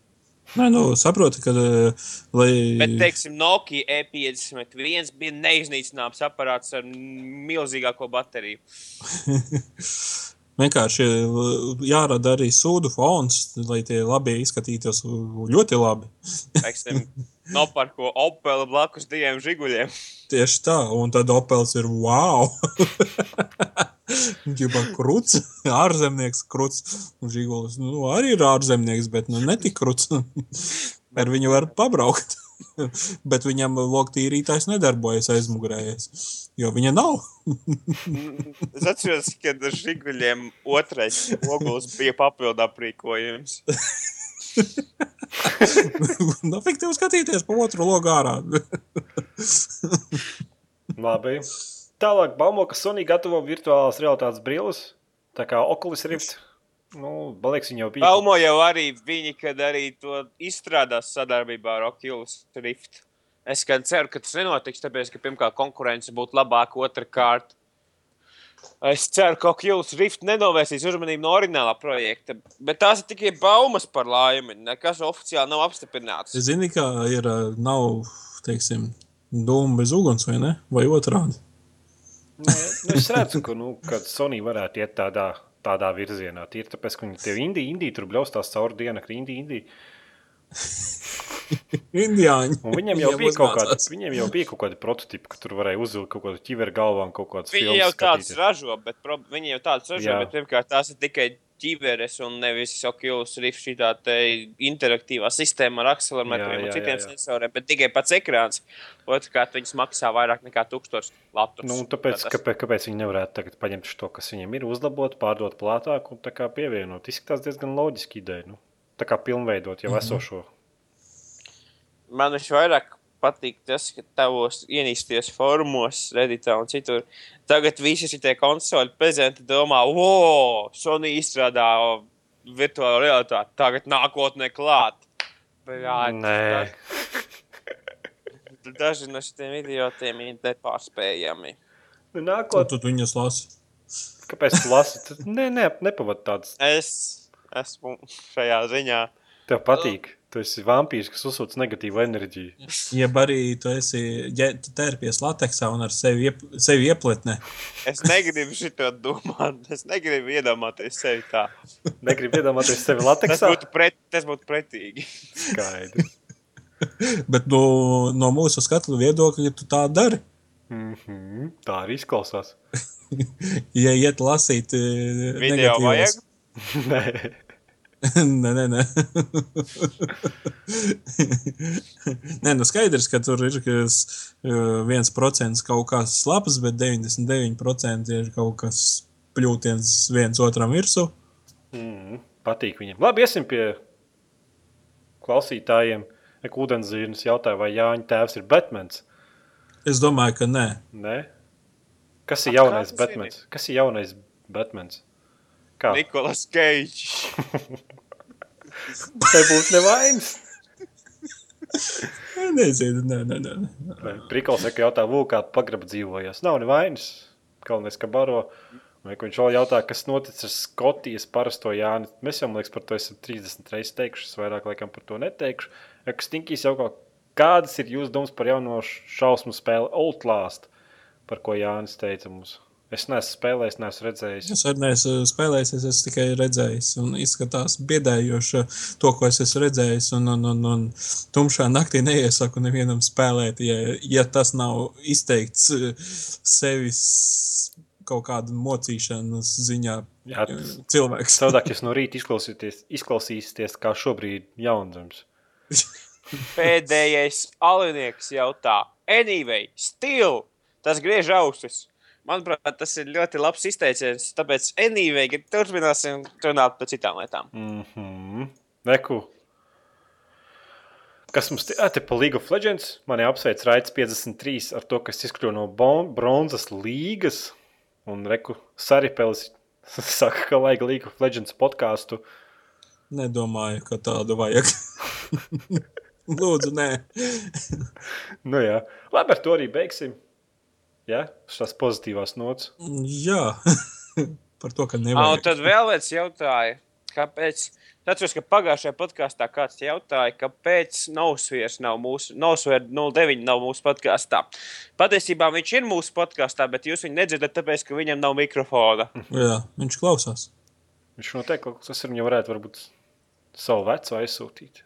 Nē, nu, saproti, ka, eh, lai. Bet, teiksim, Nokia E51 bija neiznīcināms aparāts ar milzīgāko bateriju. Vienkārši eh, jārada arī sūdu fons, lai tie labi izskatītos ļoti labi. Teiksim, nopārko Opel blakus diviem žiguļiem. Tieši tā, un tad Opels ir wow! Viņš ir krūts, ārzemnieks, krūts. Un Žigulis nu, arī ir ārzemnieks, bet nu, ne tik krūts. Ar viņu var pabraukt. bet viņam loktīrītājs nedarbojas aizmugurējies, jo viņa nav. Es atceros, ka žiguļiem otrais oguls bija papildu aprīkojums. nu, fiktīvi skatīties pa otru logu ārā. Labi. Tālāk, baumo, ka Sony gatavo virtuālās realitātes brilles. Tā kā Oculus Rift. Nu, Balīgs viņa jau bija. Palmo jau arī viņi, kad arī to izstrādās sadarbībā ar Oculus Rift. Es gan ceru, ka tas nenotiks, tāpēc, ka pirmkārt konkurence būtu labāka, otrkārt. Es ceru, ka Oculus Rift nenovērsīs uzmanību no originālā projekta, bet tās ir tikai baumas par laimi. Nekas oficiāli nav apstiprināts. Zini, kā ir, ā, nav, teiksim, dūma bez uguns, vai ne? Vai otrādi? Nē, nu, es redzu, ka nu, kad Sony varētu iet tādā, tādā virzienā. Tīri tāpēc, ka viņi tev indī, indī tur bļaustās cauri dienakti, indī, indī. Indiāņi. Un viņiem jau bija kaut uzmācās. viņiem jau bija kaut kādi prototipi, ka tur varēja uzvilkt kaut kādu ķiveru galvā un kaut kādas Viņi jau tādas ražo, bet pro... viņi jau tādas ražo, Jā. bet pirmkārt tās ir tikai ķiveres un nevis Oculus Rift šī tā te interaktīvā sistēma ar Jā, akcelerometriem jā, un jā, citiem jā. sensoriem, bet tikai pats ekrāns. Otrkārt, viņas maksā vairāk nekā 1000 latus. Nu, tāpēc, Tas- kāpēc, kāpēc viņi nevarētu tagad paņemt to, kas viņiem ir, uzlabot, pārdot plātāk un tā kā pievienot? Izskatās diezgan loģiski ideja. Nu, tā kā pilnveidot jau Mhm. esošo. Man visvairāk patīk tas, ka tavos ienīsties formos, Redditā un citur. Tagad visi šie konsoli prezidenti domā, wow, Sony izstrādā virtuālo realitāti, tagad nākotnē klāt. Nē, daži- no šiem idiotiem ir nepārspējami. nu, Ko nākot, tu viņus lasi? kāpēc tu lasi? Tu- Nē, nē, nepavad tāds. Es esmu šajā ziņā. Tev patīk. Tu esi vampīrs, kas uzsūc negatīvu enerģiju. Jeb arī tu esi ja tu tērpies lateksā un ar sevi, iep, sevi iepletnē. Es negribu šito domāt. Es negribu iedomāties sevi tā. Negribu iedomāties sevi Tas lateksā. būtu, pret, tas būtu pretīgi. Skaidrs. Bet no, no mūsu skatu viedokļa tu tā dari. Mhm, Tā arī izklausās. Ja iet lasīt eh, Video vajag. Nē, nē, nē, nē. nē, nu skaidrs, ka tur ir kas, eh, viens procents kaut kas labs, bet 99% ir kaut kas pļūtiens viens otram virsū. mm, patīk viņam. Labi, iesim pie klausītājiem. Ūdenszīmes jautāja, vai Jāņa tēvs ir Batmans? Es domāju, ka nē. Nē. Kas ir jaunais Batmans? Kas ir jaunais Batmans? Kā? Nikolas Keits. Te būs nevainas. Nezinu, nē, nē, nē. Prikals saka, jautā, lūk, kā pagraba dzīvojas. Nav nevainas. Galvenais, ka baro. Vai viņš vēl jautā, kas noticis ar Skotijas parasto Jāni? Mēs jau, man liekas, par to esam 30 reizes teikuši. Es vairāk laikam par to neteikšu. Ja Stinkīs jau kaut kādas ir jūsu domas par jauno šausmu spēli Outlast, par ko Jānis teica mums? Es neesmu spēlējis, neesmu redzējis. Es arī neesmu spēlējis, es esmu tikai redzējis. Un izskatās biedējoši to, ko es esmu redzējis. Un, un, un, un tumšā naktī neiesaku nevienam spēlēt, ja, ja tas nav izteikts sevis kaut kāda mocīšanas ziņā. Jā, cilvēks. Savādāk jūs no rīta izklausīsieties, kā šobrīd jaunzems. Pēdējais alinieks jautā, anyway, still, tas griež ausis. Manuprāt, tas ir ļoti labs izteiciens. Tāpēc, anyway, turpināsim runāt par citām lietām. Mm -hmm. Neku. Kas mums te, te pa League of Legends? Mani apsveic Raits 53 ar to, kas izkļuva no bronzas līgas. Un Reku Saripelis saka, ka vajag League of Legends podkāstu. Nedomāju, ka tādu vajag. Lūdzu, nē. nu jā, labi, ar to arī beigsim. Jā, šās pozitīvās nots. Jā, par to, ka Ah, nevajag. un tad vēl viens jautāja, kāpēc. Atceros, ka pagājušajā podkāstā kāds jautāja, kāpēc Nosvieras nav mūsu, Nosvieras 09 nav mūsu podkāstā. Patiesībā viņš ir mūsu podkāstā, bet jūs viņu nedzirdat, tāpēc, ka viņam nav mikrofona. Jā, viņš klausās. Viņš noteikti kaut kas ir, viņam varētu varbūt savu veco aizsūtīt.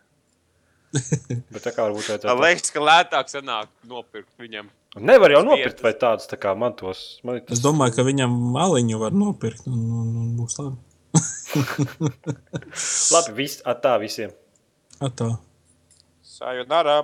Bet tā kā varbūt Man vajadzētu. liekas, ka lētāk sanāk nopirkt viņam. Nevar jau nopirkt vai tādus tā kā man tos. Man ir Es tas, domāju, ka viņam maliņu var nopirkt un, un, un būs labi. labi, viss, tā visiem. Atā. Sayonara!